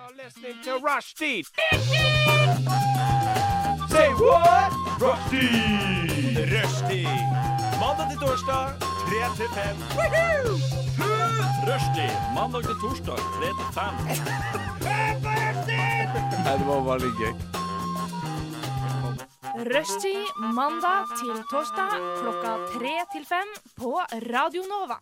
You're listening to Rushdie. Say what? Rushdie. Rushdie. Mandag til torsdag, 3 til 5. Rushdie mandag til torsdag 3 til 5. Det var veldig gøy. Rushtid mandag til torsdag klokka tre til fem på Radio Nova.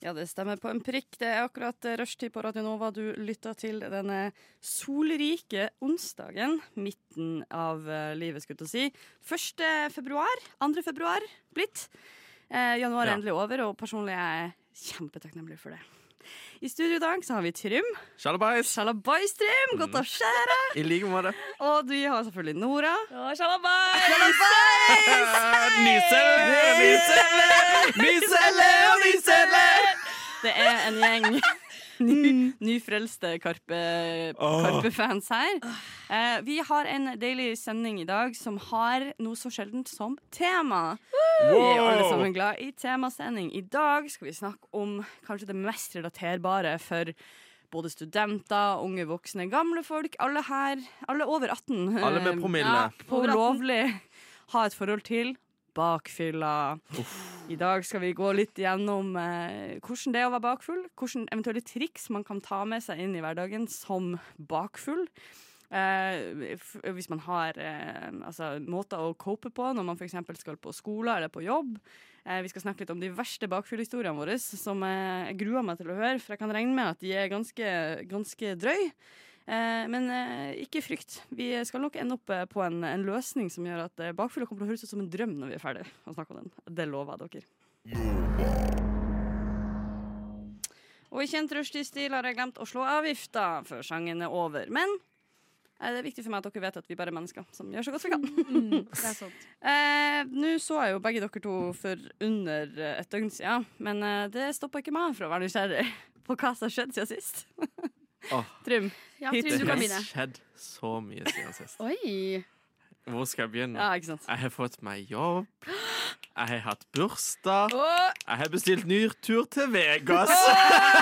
Ja, det stemmer på en prikk. Det er akkurat rushtid på Radio Nova du lytter til denne solrike onsdagen. Midten av eh, livet, skulle jeg si. 1. februar. 2. februar blitt. Eh, januar er Ja. endelig over, og personlig er jeg kjempetakknemlig for det. I studio i dag så har vi Trym. Shalabais! Shalabais, Trym! Godt å se deg! I like måte. Og vi har selvfølgelig Nora. Nyselle, nyselle, nyselle og nyselle! Det er en gjeng ny, nyfrelste Karpe, Karpe-fans her. Eh, vi har en deilig sending i dag som har noe så sjeldent som tema. Vi er alle sammen glad i temasending. I dag skal vi snakke om kanskje det mest relaterbare for både studenter, unge voksne, gamle folk. Alle her, alle over 18. Alle med promille. promille. på lovlig ha et forhold til bakfylla. I dag skal vi gå litt gjennom eh, hvordan det er å være bakfull, Hvordan eventuelle triks man kan ta med seg inn i hverdagen som bakfull. Eh, hvis man har eh, altså, måter å cope på når man f.eks. skal på skole eller på jobb. Eh, vi skal snakke litt om de verste bakfyllhistoriene våre, som eh, jeg gruer meg til å høre, for jeg kan regne med at de er ganske, ganske drøy. Eh, men eh, ikke frykt. Vi skal nok ende opp eh, på en, en løsning som gjør at bakfylla kommer til å høres ut som en drøm når vi er ferdig å snakke om den. Det lover jeg dere. Og i kjent rushtidsstil har jeg glemt å slå avgifta før sangen er over. Men det er viktig for meg at dere vet at vi bare er mennesker som gjør så godt vi kan. Det er sant. Eh, Nå så jeg jo begge dere to for under et døgn siden, men det stoppa ikke meg fra å være nysgjerrig på hva som har skjedd siden sist. Åh. Trym. Ja, Trym, Det du kan har skjedd så mye siden sist. Oi. Hvor skal jeg begynne? Ja, ikke sant. Jeg har fått meg jobb. Jeg har hatt bursdag. Jeg har bestilt ny tur til Vegas.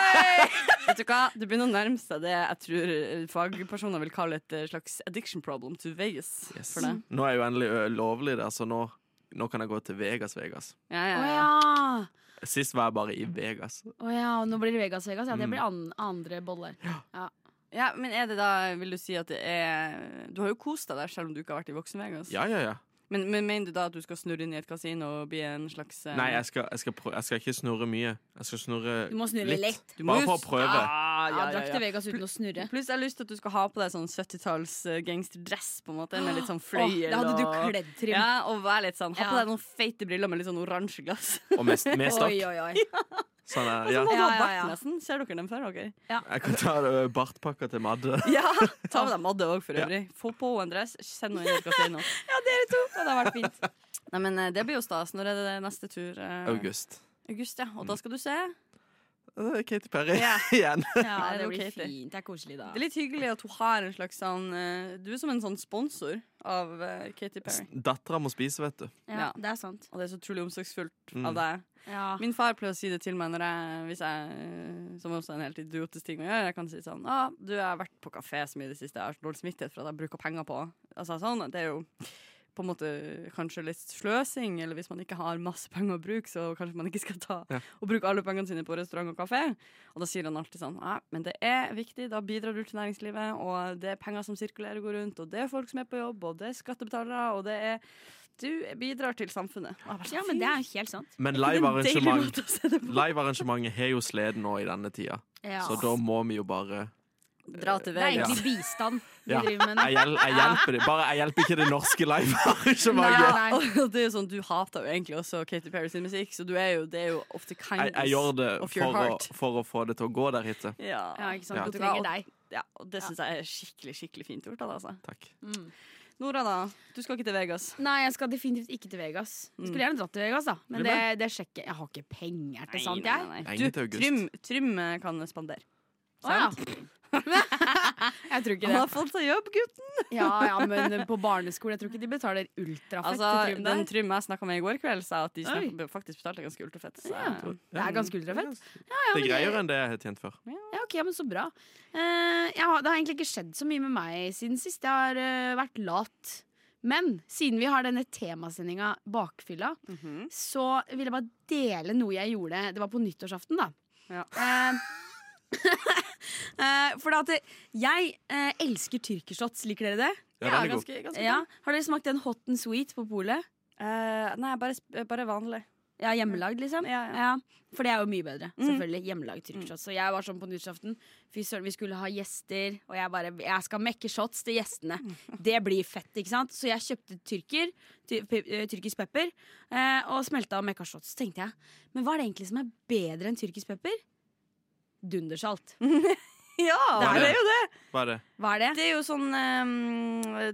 Vet du hva? Det begynner å nærme seg det jeg tror fagpersoner vil kalle et eh, slags addiction problem to Vegas. Yes. For det. Nå er jeg jo endelig lovlig der, så nå, nå kan jeg gå til Vegas, Vegas. Ja, ja, ja, Oh, ja. Sist var jeg bare i Vegas. Å ja. og Nå blir det Vegas Vegas. Ja, det Mm. blir an andre boller. ja, Men er det da, vil du si at det er Du har jo kost deg der selv om du ikke har vært i Voksen-Vegas. Ja, ja, ja. Men, men mener du da at du skal snurre inn i et kasino og bli en slags eh, Nei, jeg skal, jeg, skal prø jeg skal ikke snurre mye. Jeg skal snurre Du må snurre litt. Du Bare for å prøve. Ja, Ja, ja, ja, ja. Vegas uten å snurre. Pluss jeg har lyst til at du skal ha på deg sånn 70-talls eh, gangsterdress, på en måte, med litt sånn fløyel. Oh, det hadde du kledd, trim. Ja, og være litt sånn Ha på deg noen feite briller med litt sånn oransje glass. Og med, med stakk. Oi, oi, oi. Sånn, er- ja. Ja, ja, ja. nesten? Ser dere den før? dere? Jeg kan ta ø, bartpakka til Madde. Ja! Ta med deg Madde òg, for Ja. øvrig. Få på en dress, send henne inn i kasino. Ja, dere to. Ja, det har vært fint. Nei, men eh, det blir jo stas. Når er det neste tur? eh, August. August, ja. Og da skal du se. Uh, Katy Perry Ja. igjen. Ja, Nei, det det er blir Katie. fint. Det er koselig, da. Det er litt hyggelig at hun har en slags sånn eh, Du er som en sånn sponsor av uh, Katy Perry. Dattera må spise, vet du. Ja, Ja. det er sant. Og det er så utrolig omsorgsfullt Mm. av deg. Ja. Min far pleier å si det til meg når jeg, hvis jeg eh, som også er en helt idiotisk ting å gjøre. Jeg kan si sånn ah, 'Du, jeg har vært på kafé så mye i det siste. Jeg har så dårlig smittighet for at jeg bruker penger på Altså sånn, Det er jo på en måte kanskje litt sløsing, eller hvis man ikke har masse penger å bruke, så kanskje man ikke skal ta Ja. og bruke alle pengene sine på restaurant og kafé. Og da sier han alltid sånn Ja, men det er viktig, da bidrar du til næringslivet, og det er penger som sirkulerer og går rundt, og det er folk som er på jobb, og det er skattebetalere, og det er Du bidrar til samfunnet. Jeg ja, men det er jo helt sant. Men "Fy, det er livearrangement måte å se det på." Livearrangementet har jo sleden nå i denne tida, Ja. så da må vi jo bare Dra til Det er egentlig bistand vi Ja. driver med. Jeg, hjel jeg hjelper det. Bare jeg hjelper ikke det norske livearrangementet. Og det er jo sånn, Du hater jo egentlig også Katy Perry sin musikk, så du er jo, det er jo ofte Jeg, kindness jeg gjør det for å, for å få det til å gå der hit. Ja. Ja, ikke sant. Ja. Du trenger deg. ja, og det syns jeg er skikkelig skikkelig fint gjort. av deg, Altså. Takk. Mm. Nora, da? Du skal ikke til Vegas. Nei, jeg skal definitivt ikke til Vegas. Jeg skulle gjerne dratt til Vegas, da. Men det, det sjekker Jeg har ikke penger til sånt, jeg. Det er Du, ingen til august. Trym, Trym eh, kan spandere. Å ja. Jeg tror ikke Han har det. fått seg jobb, gutten! Ja, ja, men på barneskole Jeg tror ikke de betaler ultrafett Altså, Trym den. Trym jeg snakka med i går kveld, sa at de snakker, faktisk betalte ganske ultrafett. Så, Ja. Det er ganske ultrafett. Det er greiere enn det jeg har tjent før. Ja, ok, men så bra. Uh, har, det har egentlig ikke skjedd så mye med meg siden sist. Jeg har uh, vært lat. Men siden vi har denne temasendinga Bakfylla, Mhm. så vil jeg bare dele noe jeg gjorde. Det var på nyttårsaften, da. Ja. Eh, for at jeg eh, elsker tyrkershots. Liker dere det? Ja, den er god. ganske, ganske Ja. Har dere smakt en hot and sweet på polet? Eh, nei, bare, sp- bare vanlig. Ja, hjemmelagd, liksom? Ja, ja. For det er jo mye bedre. Mm. Selvfølgelig. Hjemmelagd tyrkershots. Så jeg var sånn på nyttårsaften. Fy søren, vi skulle ha gjester, og jeg bare Jeg skal mekke shots til gjestene. Det blir fett, ikke sant? Så jeg kjøpte tyrker, ty, pe, eh, tyrkisk pepper, eh, og smelta og mekka shots. Så tenkte jeg, men hva er det egentlig som er bedre enn tyrkisk pepper? Dundersalt. Ja, Det er det det. er jo det! Hva er det? Hva er det? Det er jo sånn um,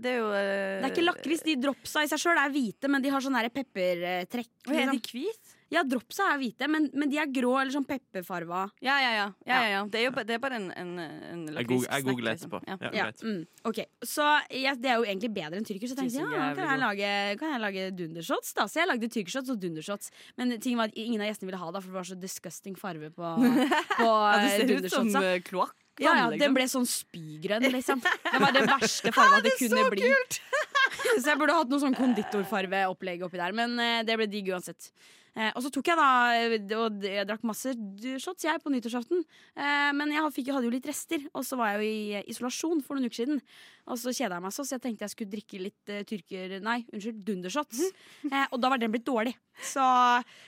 Det er jo uh, Det er ikke lakris. De dropsa i seg sjøl er hvite, men de har sånn peppertrekk. Oi, Er Liksom. de hvite? Ja, dropsa er hvite, men, men de er grå eller sånn pepperfarva. Ja, ja, ja. ja, ja, ja. Det er jo det er bare en, en, en goog, jeg googler liksom. etterpå. Ja. Ja, Ja, mm, ok Så det er jo egentlig bedre enn tyrker. Så tenkte jeg ja, kan jeg, lage, kan jeg lage dundershots, da? Så jeg lagde tyrkershots og dundershots. Men ting var at ingen av gjestene ville ha det, for det var så disgusting farve på, på Ja, det eh, ser ut som dundershotsa. uh, kloakk. Ja, ja, liksom. den ble sånn spygrønn, liksom. Det var det verste farga det kunne bli. så jeg burde hatt noe sånn konditorfarveopplegg oppi der, men eh, det ble digg uansett. Eh, og så tok jeg da eh, Og jeg drakk masse shots jeg på nyttårsaften. Eh, men jeg fikk, hadde jo litt rester, og så var jeg jo i eh, isolasjon for noen uker siden. Og så kjeda jeg meg så, så jeg tenkte jeg skulle drikke litt eh, tyrker... Nei, unnskyld, dundershots. Eh, og da var den blitt dårlig. Så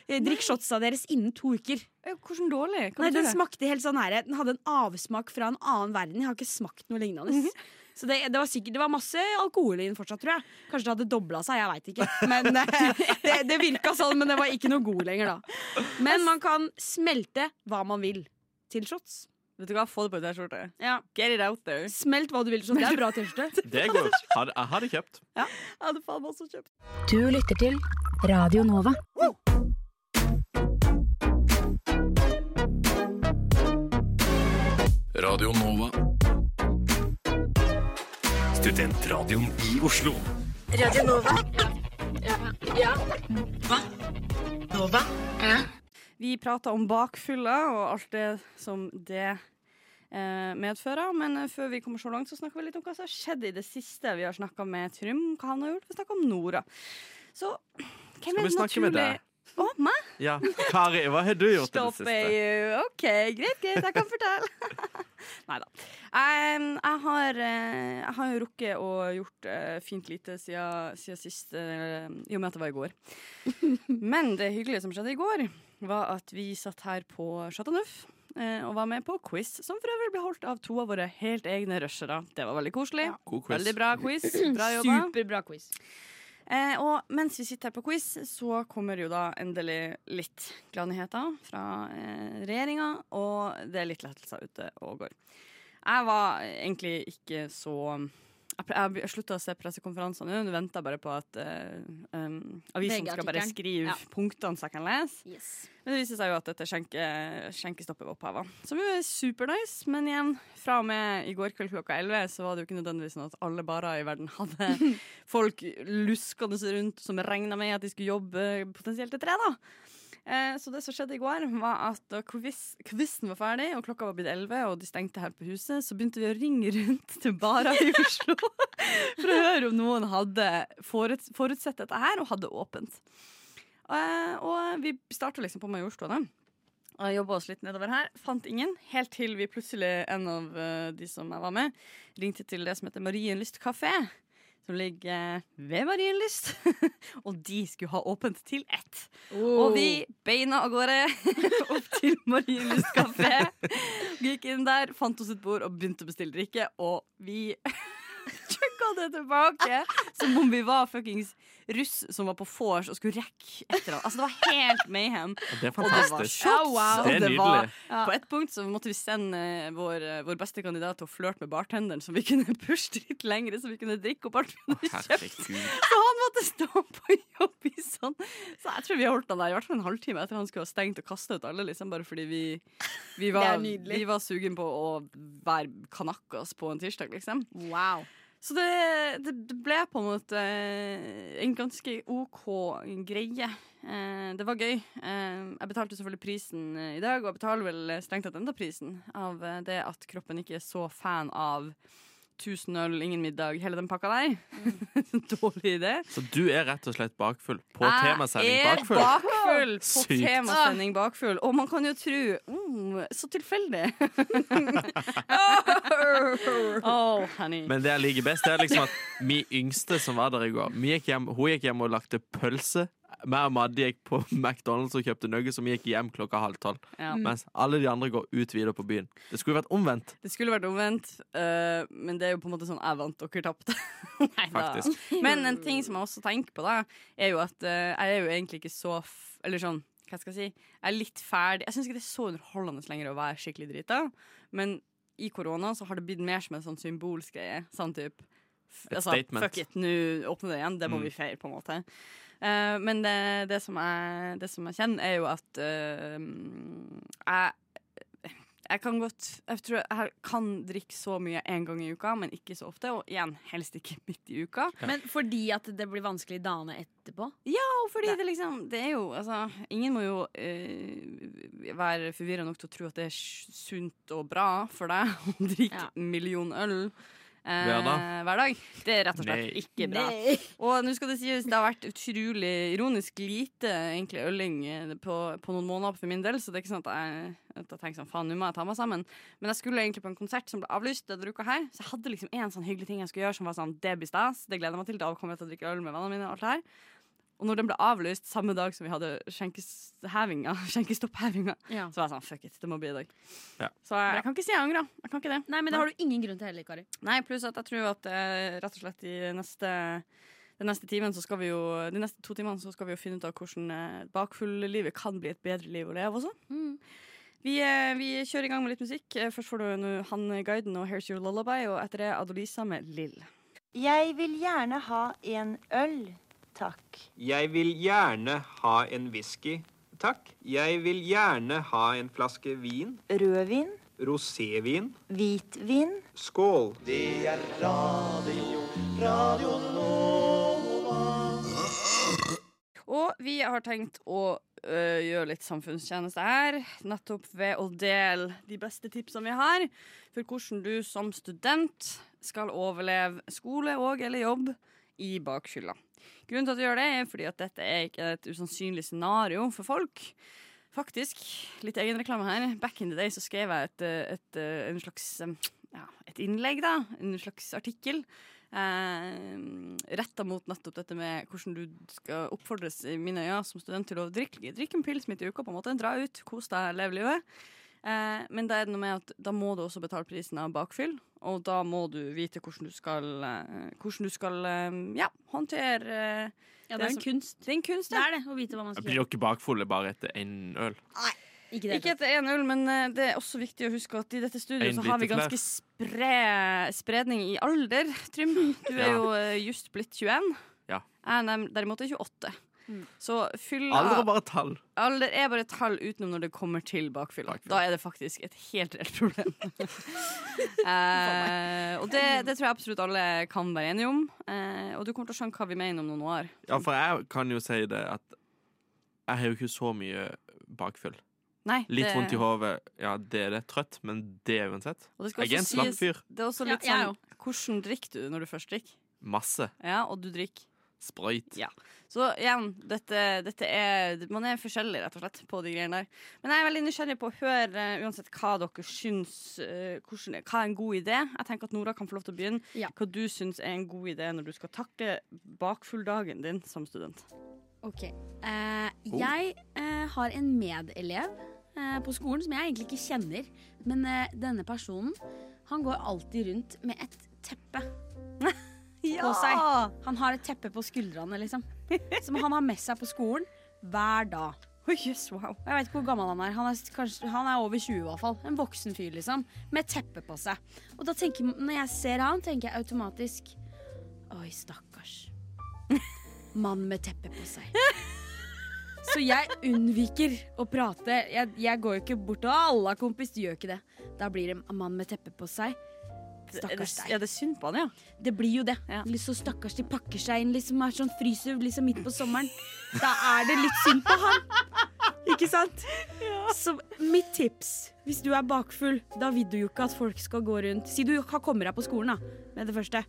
drikk shotsa deres innen to uker. Hvordan dårlig? Nei, den smakte helt sånn her Den hadde en avsmak fra en annen verden. Jeg har ikke smakt noe lignende. Så det, det var sikkert Det var masse alkohol i den fortsatt, tror jeg. Kanskje det hadde dobla seg, jeg veit ikke. Men eh, det, det virka sånn, men det var ikke noe god lenger, da. Men man kan smelte hva man vil til shots. Vet du hva, få det på ei T-skjorte. Ja. Get it out there. Smelt hva du vil Sånn. Det er en bra T-skjorte. Det går. godt, jeg har det kjøpt. Jeg hadde faen også kjøpt. Du lytter til Radio Nova. Radio Nova. Studentradioen i Oslo. Vi prata om bakfylla og alt det som det eh, medfører. Men eh, før vi kommer så langt, så snakker vi litt om hva som har skjedd i det siste. Vi har snakka med Trym, hva han har gjort. Vi snakker om Nora. Så hvem Skal er vi snakke med naturlig- deg? Å, meg? Ja. Kari, hva har du gjort i det Stopp siste? you. OK, greit, greit. Jeg kan fortelle. Nei da. Jeg, jeg, har, eh, jeg har jo rukket å gjort uh, fint lite siden, siden sist, uh, i og med at det var i går. Men det hyggelige som skjedde i går, var at vi satt her på Chateau Neuf. eh, Og var med på quiz, som for øvrig ble holdt av to av våre helt egne rushere. Det var veldig koselig. God quiz. Veldig bra quiz. Bra jobba. Superbra quiz. Eh, og mens vi sitter her på quiz, så kommer jo da endelig litt gladnyheter fra eh, regjeringa, og det er litt lettelser ute og går. Jeg var egentlig ikke så Jeg, har jeg slutta å se pressekonferanser nå. Nå venter jeg bare på at uh, um, avisen skal bare skrive Ja. punktene så jeg kan lese. Men det viser seg jo at dette skjenke, skjenkestoppet var oppheva. Som jo er supernice, men igjen, fra og med i går kveld klokka 11 så var det jo ikke nødvendigvis sånn at alle barer i verden hadde folk luskende rundt som regna med at de skulle jobbe potensielt til tre, da. Eh, så det som skjedde i går, var at da quiz, quizen var ferdig, og klokka var blitt 11, og de stengte her på huset, så begynte vi å ringe rundt til barer i Oslo for å høre om noen hadde forut, forutsett dette her og hadde åpent. Eh, og vi starta liksom på Majorstua, da. Og jobba oss litt nedover her. Fant ingen. Helt til vi plutselig, en av eh, de som jeg var med, ringte til det som heter Marienlyst kafé. Som ligger ved Marienlyst. og de skulle ha åpent til ett. Og vi beina av gårde opp til Marienlyst kafé. Gikk inn der, fant oss et bord og begynte å bestille drikke. Og vi ga det tilbake som om vi var fuckings russ som var på vors og skulle rekke et eller annet. Altså, det var helt mayhem. Det er Og det var fantastisk. shots, Det er var. På et punkt så måtte vi sende eh, vår, eh, vår beste kandidat til å flørte med bartenderen, så vi kunne pushe litt lengre, så vi kunne drikke opp alt vi hadde kjøpt. Så han måtte stå på jobb i sånn Så jeg tror vi har holdt han der i hvert fall en halvtime etter han skulle ha stengt og kasta ut alle, liksom, bare fordi vi, vi, var, vi var sugen på å være kanakkas på en tirsdag, liksom. Wow. Så det, det, det ble på en måte en ganske OK greie. Eh, det var gøy. Eh, jeg betalte selvfølgelig prisen eh, i dag, og jeg betaler vel strengt tatt enda prisen av det at kroppen ikke er så fan av 1000 øl, ingen middag, hele den pakka der. Dårlig idé. Så du er rett og slett bakfull på temasending bakfull? Jeg er bakfull? på Sykt. temasending bakfull. Og man kan jo tro mm, Så tilfeldig. oh, honey. Men det jeg liker best, det er liksom at min yngste som var der i går gikk hjem, Hun gikk hjem og lagde pølse. Meg og Madde gikk på McDonald's og kjøpte nuggets, og vi gikk hjem klokka halv tolv. Ja. Mens alle de andre går ut videre på byen. Det skulle vært omvendt, Det skulle vært omvendt, uh, men det er jo på en måte sånn jeg vant, dere tapte. Men en ting som jeg også tenker på, da, er jo at uh, jeg er jo egentlig ikke så f Eller sånn, hva skal jeg si? Jeg er litt ferdig. Jeg syns ikke det er så underholdende lenger å være skikkelig drita, men i korona så har det blitt mer som en sånn symbolsk greie. Sånn type Et altså, statement. Fuck it, nå åpner det igjen. Det må Mm. vi feire, på en måte. Eh, men det, det, som jeg, det som jeg kjenner, er jo at uh, jeg jeg kan godt Jeg tror jeg kan drikke så mye én gang i uka, men ikke så ofte. Og igjen, helst ikke midt i uka. Men fordi at det blir vanskelig dagene etterpå? Ja, Og fordi det liksom Det er jo Altså, ingen må jo uh, være forvirra nok til å tro at det er sunt og bra for deg å drikke Ja. en million øl. Eh, Hver dag? Det er rett og slett Nei. ikke bra. Og nå skal det sies, det har vært utrolig ironisk lite egentlig øling eh, på, på noen måneder for min del, så det er ikke sånn at jeg, at jeg tenker sånn, faen, nå må jeg ta meg sammen. Men jeg skulle egentlig på en konsert som ble avlyst denne uka her, så jeg hadde liksom en sånn hyggelig ting jeg skulle gjøre som var sånn, det blir stas, det gleder jeg meg til, da kommer jeg til å drikke øl med vennene mine og alt det her. Og når den ble avlyst samme dag som vi hadde skjenkeshevinga, skjenkestopphevinga, Ja. så var jeg sånn, fuck it, det må bli i dag. Ja. Så jeg, jeg kan ikke si jeg angrer. Jeg kan ikke det. Nei, men det har du ingen grunn til heller, Kari. Nei, pluss at jeg tror at eh, rett og slett i neste den neste timen så skal vi jo De neste to timene så skal vi jo finne ut av hvordan eh, bakfulllivet kan bli et bedre liv å leve også. Vi, eh, vi kjører i gang med litt musikk. Først får du nå Han Guiden og Here's Your Lullaby, og etter det Adolisa med Lill. Jeg vil gjerne ha en øl, takk. Jeg vil gjerne ha en whisky, takk. Jeg vil gjerne ha en flaske vin. Rødvin, Rosévin. hvitvin, Skål. Det er radio, radio Nova. Og vi har tenkt å øh, gjøre litt samfunnstjeneste her, nettopp ved å dele de beste tipsene vi har for hvordan du som student skal overleve skole og eller jobb i bakfylla. Grunnen til at vi gjør det, er fordi at dette er ikke et usannsynlig scenario for folk. Faktisk, litt egenreklame her. Back in the day så skrev jeg et, et, en slags ja, et innlegg, da. En slags artikkel. Eh, Retta mot nettopp dette med hvordan du skal oppfordres i mine øyne som student til å drikke, drikke en pils midt i uka. på en måte Dra ut, kos deg, lev livet. Eh, men da er det noe med at da må du også betale prisen av bakfyll. Og da må du vite hvordan du skal, eh, hvordan du skal eh, ja, håndtere eh, Ja, det Det er som- en kunst. Det er en kunst, Det ja. er det, å vite hva man skal gjøre. Blir dere bakfulle bare etter én øl? Ikke det. Ikke etter 1-0, men eh, det er også viktig å huske at i dette studioet så har vi ganske spre, spredning i alder, Trym. Du er Ja. jo just blitt 21. Ja. Jeg er derimot er 28. Mm. Så fylla Alder er bare tall. Alder er bare tall utenom når det kommer til bakfylla. Bakfylla. Da er det faktisk et helt reelt problem. eh, og det, det tror jeg absolutt alle kan være enige om. Eh, og du kommer til å skjønne hva vi mener om noen år. Ja, for jeg kan jo si det at jeg har jo ikke så mye bakfyll. Nei, Litt det- vondt i hodet, ja, det er det. Trøtt, men det uansett. Og det skal Jeg er en slapp fyr. Det er også litt ja, sånn Hvordan drikker du når du først drikker? Masse. Ja, og du drikker Sprøyt. Ja. Så igjen, dette, dette er Man er forskjellig, rett og slett, på de greiene der. Men jeg er veldig nysgjerrig på å høre uh, uansett hva dere syns uh, hvordan, Hva er en god idé? Jeg tenker at Nora kan få lov til å begynne. Ja. Hva du syns er en god idé når du skal takle bakfulldagen din som student. Ok. Eh, jeg eh, har en medelev på skolen som jeg egentlig ikke kjenner. Men denne personen han går alltid rundt med et teppe. på seg. Han har et teppe på skuldrene, liksom. Som han har med seg på skolen hver dag. Oh, yes, wow. Jeg vet ikke hvor gammel han er. Han er, kanskje, han er over 20 i hvert fall. En voksen fyr, liksom. Med teppe på seg. Og da tenker, når jeg ser han, tenker jeg automatisk Oi, stakkars. Mann med teppe på seg. Så jeg unnviker å prate. Jeg, jeg går jo ikke bort, og alle du gjør ikke det. Da blir det en mann med teppe på seg. Stakkars deg. er det synd på han, ja? Det blir jo det. Ja. Så stakkars de pakker seg inn, liksom er sånn fryser liksom midt på sommeren. Da er det litt synd på han. Ikke sant? Så mitt tips, hvis du er bakfull, da vil du jo ikke at folk skal gå rundt Si du har kommet deg på skolen da, med det første,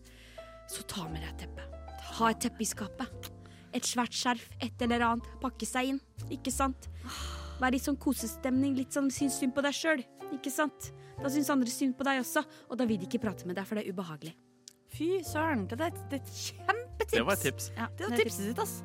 så ta med deg et teppe. Ha et teppe i skapet. Et svært skjerf, et eller annet. Pakke seg inn, ikke sant? Vær i sånn kosestemning, litt sånn syns synd på deg sjøl, ikke sant? Da syns andre synd på deg også, og da vil de ikke prate med deg, for det er ubehagelig. Fy søren, det er et, det er et kjempetips. Det var et tips. Ja, Det var tipset ditt, ass.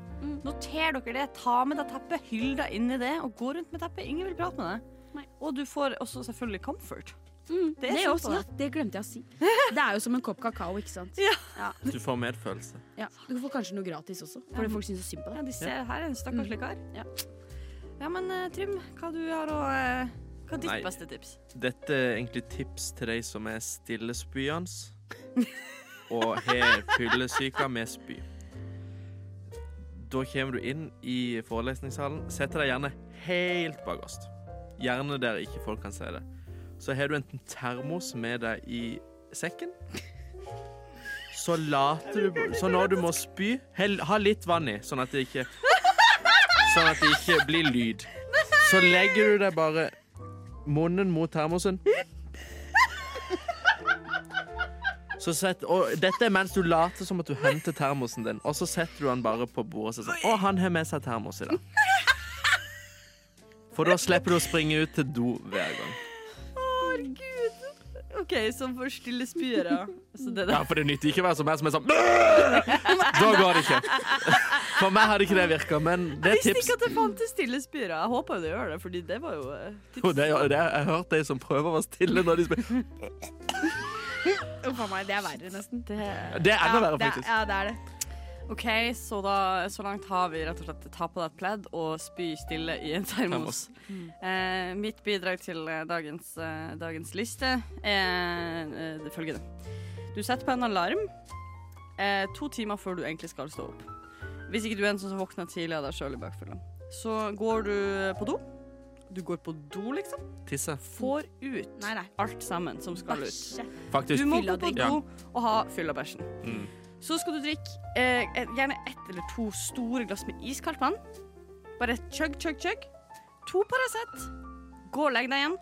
Noter dere det. Ta med deg teppet, hyll deg inn i det, og gå rundt med teppet. Ingen vil prate med deg. Nei. Og du får også selvfølgelig comfort. Mm, Det det, er også, ja, det glemte jeg å si. Det er jo som en kopp kakao, ikke sant? Ja. Du får medfølelse. Ja, Du får kanskje noe gratis også, fordi folk syns så synd på Ja, deg. de ser her er en stakkarslig kar. Ja. Ja, men eh, Trym, hva du har å eh, Hva er ditt Nei. beste tips? Dette er egentlig tips til deg som er stillespyende og har fyllesyke med spy. Da kommer du inn i forelesningssalen. Setter deg gjerne helt bakerst. Gjerne der ikke folk kan se det. Så har du en termos med deg i sekken. Så later du Så når du må spy, ha litt vann i, sånn at det ikke Sånn at det ikke blir lyd. Så legger du deg bare munnen mot termosen. Og dette er mens du later som at du henter termosen din, og så setter du den bare på bordet og så sånn Å, han har med seg termos i dag. For da slipper du å springe ut til do hver gang. Herregud. OK, sånn for stille spyere Ja, For det nytter ikke å være som meg som er sånn Da går det ikke. For meg hadde ikke det virka, men det er Jeg visste ikke at det fantes stille spyrer. Jeg håper jo det gjør det, Fordi det var jo eh, tips. Jo, det, det, jeg har hørt de som prøver å være stille når de spyr. Uff a meg, det er verre, nesten. Det, Det er enda verre, det er- Ja, det er det. OK, så, da, så langt har vi rett og slett ta på deg et pledd og spy stille i en termos. Eh, mitt bidrag til eh, dagens, eh, dagens liste er eh, det følgende. Du setter på en alarm eh, to timer før du egentlig skal stå opp. Hvis ikke du er en sånn som våkner tidlig av deg sjøl i bakfylla. Så går du på do. Du går på do, liksom. Tisse. Får ut Nei, nei. alt sammen som skal ut. Faktisk. Du må gå på do og ha fylla bæsjen. Mm. Så skal du drikke eh, et- gjerne ett eller to store glass med iskaldt vann. Bare chug, chug, chug. To Paracet. Gå og legg deg igjen.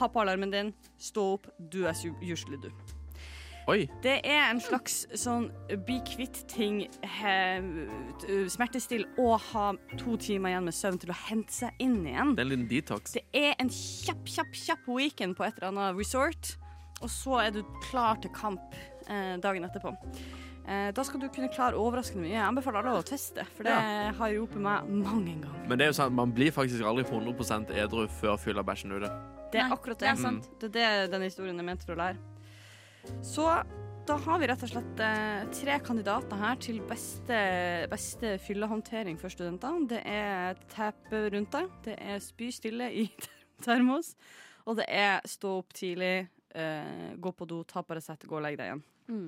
Ha på alarmen din. Stå opp. Du er usually du. Oi. Det er en slags sånn bli kvitt-ting, smertestill og ha to timer igjen med søvn til å hente seg inn igjen. Det er en liten detox. Det er en kjapp, kjapp, kjapp weekend på et eller annet resort, og så er du klar til kamp eh, dagen etterpå. Eh, da skal du kunne klare overraskende mye. Jeg anbefaler alle å teste, for det har hjulpet meg mange ganger. Men det er jo sant, man blir faktisk aldri 100% edru før fylla bæsjen ute. Det er Nei, akkurat det det. er sant. Det er det denne historien er ment for å lære. Så da har vi rett og slett eh, tre kandidater her til beste, beste fyllehåndtering for studentene. Det er teppe rundt deg, det er spy stille i termos, og det er stå opp tidlig, eh, gå på do, ta Paracet, gå og legg deg igjen. Mm.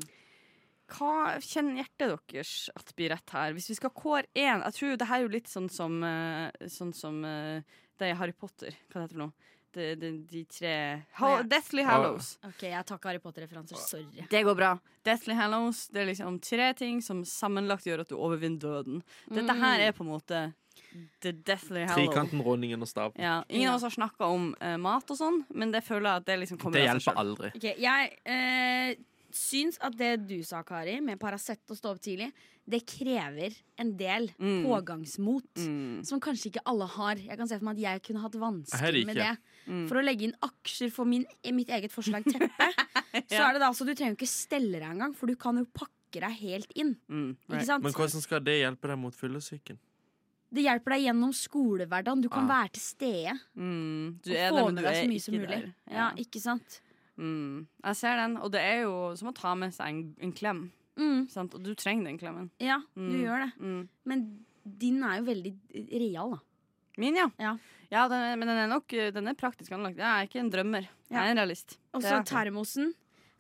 Hva kjenner hjertet deres at blir rett her? Hvis vi skal kåre én Jeg tror det her er jo litt sånn som, eh, sånn som eh, det i Harry Potter. Hva heter det for noe? De, de, de tre ha, Ja. Deathly Hallows. OK, jeg tar ikke Harry Potter-referanser. Sorry. Det går bra. Deathly Hallows det er liksom tre ting som sammenlagt gjør at du overvinner døden. Dette Mm. her er på en måte The Deathly Hallows. Trikanten, ronningen og staven. Ja, ingen av oss har snakka om uh, mat og sånn, men det føler jeg at det liksom kommer Det av seg hjelper aldri. Okay, Jeg uh, syns at det du sa, Kari, med Paracet og stå opp tidlig, det krever en del Mm. pågangsmot. Mm. Som kanskje ikke alle har. Jeg kan se for meg at jeg kunne hatt vansker med det. Mm. For å legge inn aksjer for min, mitt eget forslag teppe, så er det da altså Du trenger jo ikke stelle deg engang, for du kan jo pakke deg helt inn. Mm, right. sant? Men hvordan skal det hjelpe deg mot fyllesyken? Det hjelper deg gjennom skolehverdagen. Du kan Ah. være til stede. Mm, du og få der, med deg så mye som mulig. Ja. Ja, ikke sant? Mm. Jeg ser den, og det er jo som å ta med seg en, en klem. Mm. Sant? Og du trenger den klemmen. Ja, du gjør det. Mm. Men din er jo veldig real, da. Min, ja. Ja. Ja, den er, men den er nok eh, den er praktisk anlagt. Jeg er ikke en drømmer. Jeg er en realist. Og så er termosen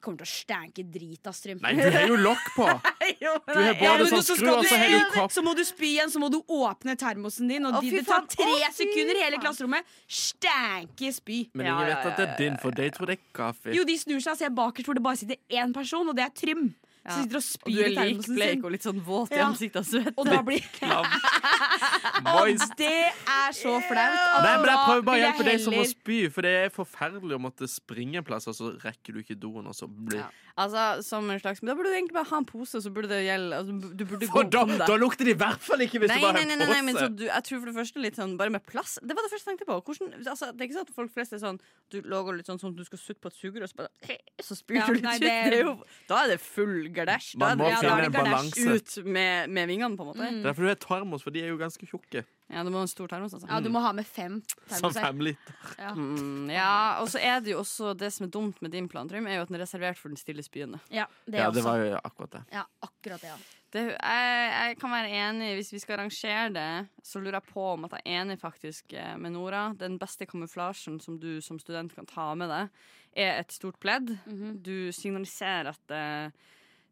kommer til å stænke drit av strøm. Nei, du har jo lokk på! Jo, Du har både men sånn så skru, og så har du kopp. Så må du spy igjen, så må du åpne termosen din, og Å, de, det tar tre Å, sekunder sekunder hele klasserommet. Stænke spy. Men ingen vet at det er din, for de tror det er kaffe. Jo, de snur seg og ser bakerst hvor det bare sitter én person, og det er Trym. Ja. Så sitter og spyr du i termosen sin. og litt sånn våt i Ja. ansiktet av svette. Og da blir Moist. Det er så flaut. Altså, Nei, men jeg prøver bare å hjelpe deg som må spy, for det er forferdelig å måtte springe en plass, og så rekker du ikke doen, og så blir Ja. Altså, som en slags, men Da burde du egentlig bare ha en pose, så burde det gjelde altså, Du burde For gå da, om det. da lukter det i hvert fall ikke hvis Nei, du bare har en pose! nei, nei, men så du, jeg tror for det første litt sånn Bare med plass. Det var det første jeg tenkte på. Hvordan, altså, det er ikke sånn at folk flest er sånn Du lager litt sånn som du skal sutte på et sugerør, og så bare Så spyr Ja, du litt nei, ut. det- er jo, da er det full gardasj. Man må det- Ja, finne en balanse. ut med, med vingene, på en måte. Mm. Derfor du har termos, for de er jo ganske tjukke. Ja, du må ha en stor termos, altså. Ja, du må ha med fem Som fem liter. Mm, ja, og så er det jo også det som er dumt med din plan, Trym, er jo at den er reservert for den stille spyende. Ja, det Ja, det også. var jo akkurat det. Ja, akkurat det. Ja. Det, jeg, jeg kan være enig, hvis vi skal arrangere det, så lurer jeg på om at jeg er enig faktisk eh, med Nora. Den beste kamuflasjen som du som student kan ta med deg, er et stort pledd. Mhm. Du signaliserer at eh,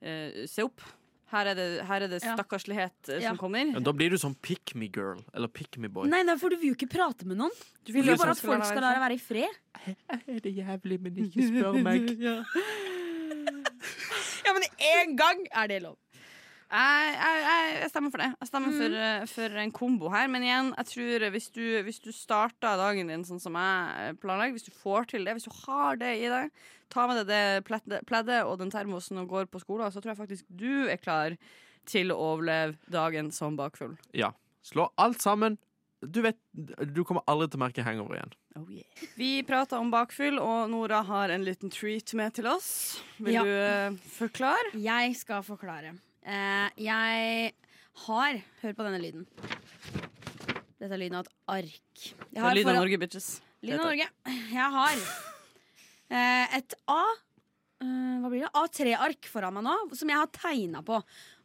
eh, Se opp. Her er det, her er det stakkarslighet eh, Ja. som kommer. Men da blir du sånn pick me girl, eller pick me boy. Nei, nei, for du vil jo ikke prate med noen. Du vil jo bare at folk skal la deg være i fred. Er det jævlig, men ikke spør meg. Ja, men én gang er det lov. Jeg, jeg, stemmer for det. Jeg stemmer Mm. for, eh, for en kombo her. Men igjen, jeg tror eh, hvis du, hvis du starter dagen din sånn som jeg eh, planlegger, hvis du får til det, hvis du har det i deg, ta med deg det pleddet, og den termosen og går på skolen, så tror jeg faktisk du er klar til å overleve dagen som bakfull. Ja. Slå alt sammen. Du vet, du kommer aldri til å merke hangover igjen. Vi prata om bakfyll, og Nora har en liten treat med til oss. Vil Ja. du forklare? Jeg skal forklare. Eh, jeg har Hør på denne lyden. Dette er lyden av et ark. Jeg har Lyd av Norge, bitches. Lyden av Norge. Jeg har eh, et A eh, Hva blir det? A3-ark foran meg nå, som jeg har tegna på.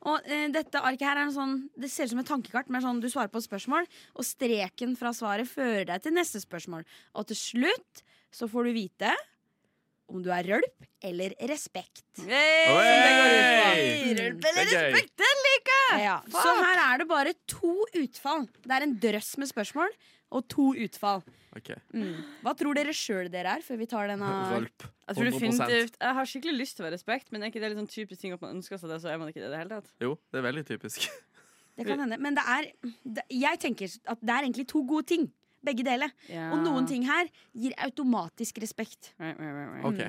Og eh, dette arket her er en sånn Det ser ut som et tankekart. Med sånn, du svarer på et spørsmål, og streken fra svaret fører deg til neste spørsmål. Og til slutt så får du vite om du er rølp eller respekt. Oi! Rølp eller respekt, den liker jeg! Ja, så her er det bare to utfall. Det er en drøss med spørsmål og to utfall. Okay. Mm. Hva tror dere sjøl dere er, før vi tar denne Rølp. Jeg, tror 100%. jeg har skikkelig lyst til å være respekt, men er ikke det litt sånn typisk ting at man ønsker seg det, så er man ikke det i det hele tatt? Jo, det er veldig typisk. Det kan hende. Men det er det, Jeg tenker at det er egentlig to gode ting. Begge deler. Og noen ting her gir automatisk respekt. Right, right, right, right. OK.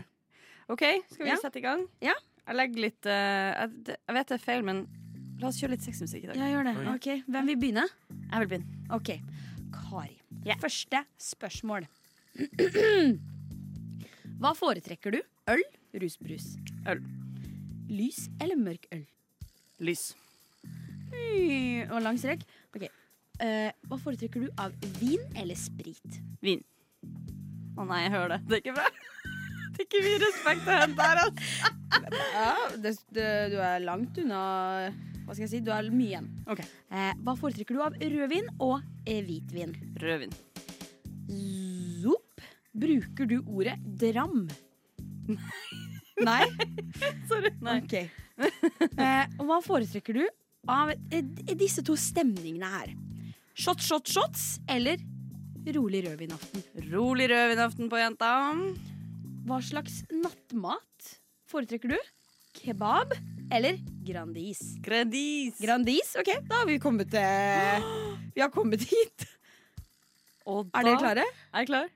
OK, skal vi Ja. sette i gang? Ja. Jeg legger litt uh, jeg, vet det er feil, men la oss kjøre litt sexmusikk i dag. Ja, gjør det. Ok, Hvem vil begynne? Jeg vil begynne. Ok, Kari. Første spørsmål. Hva foretrekker du? Øl, rusbrus? Øl. Lys eller mørk øl? Lys. Mm, Og lang strek. Ok. Eh, hva foretrekker du av vin eller sprit? Vin. Å nei, jeg hører det. Det er ikke bra. Det er ikke mye respekt å hente her, altså. Ja, det, det, du er langt unna Hva skal jeg si? Du er mye igjen. Okay. Eh, hva foretrekker du av rødvin og eh, hvitvin? Rødvin. Zopp. Bruker du ordet dram? Nei? Sorry. Nei. Ok. Eh, hva foretrekker du av eh, disse to stemningene her? Shot, shot, shots eller rolig rødvinaften? Rolig rødvinaften på jenta. Hva slags nattmat foretrekker du? Kebab eller Grandis? Grandis. Grandis, ok, da har vi kommet til Vi har kommet hit. Og Er dere klare? Er jeg klar?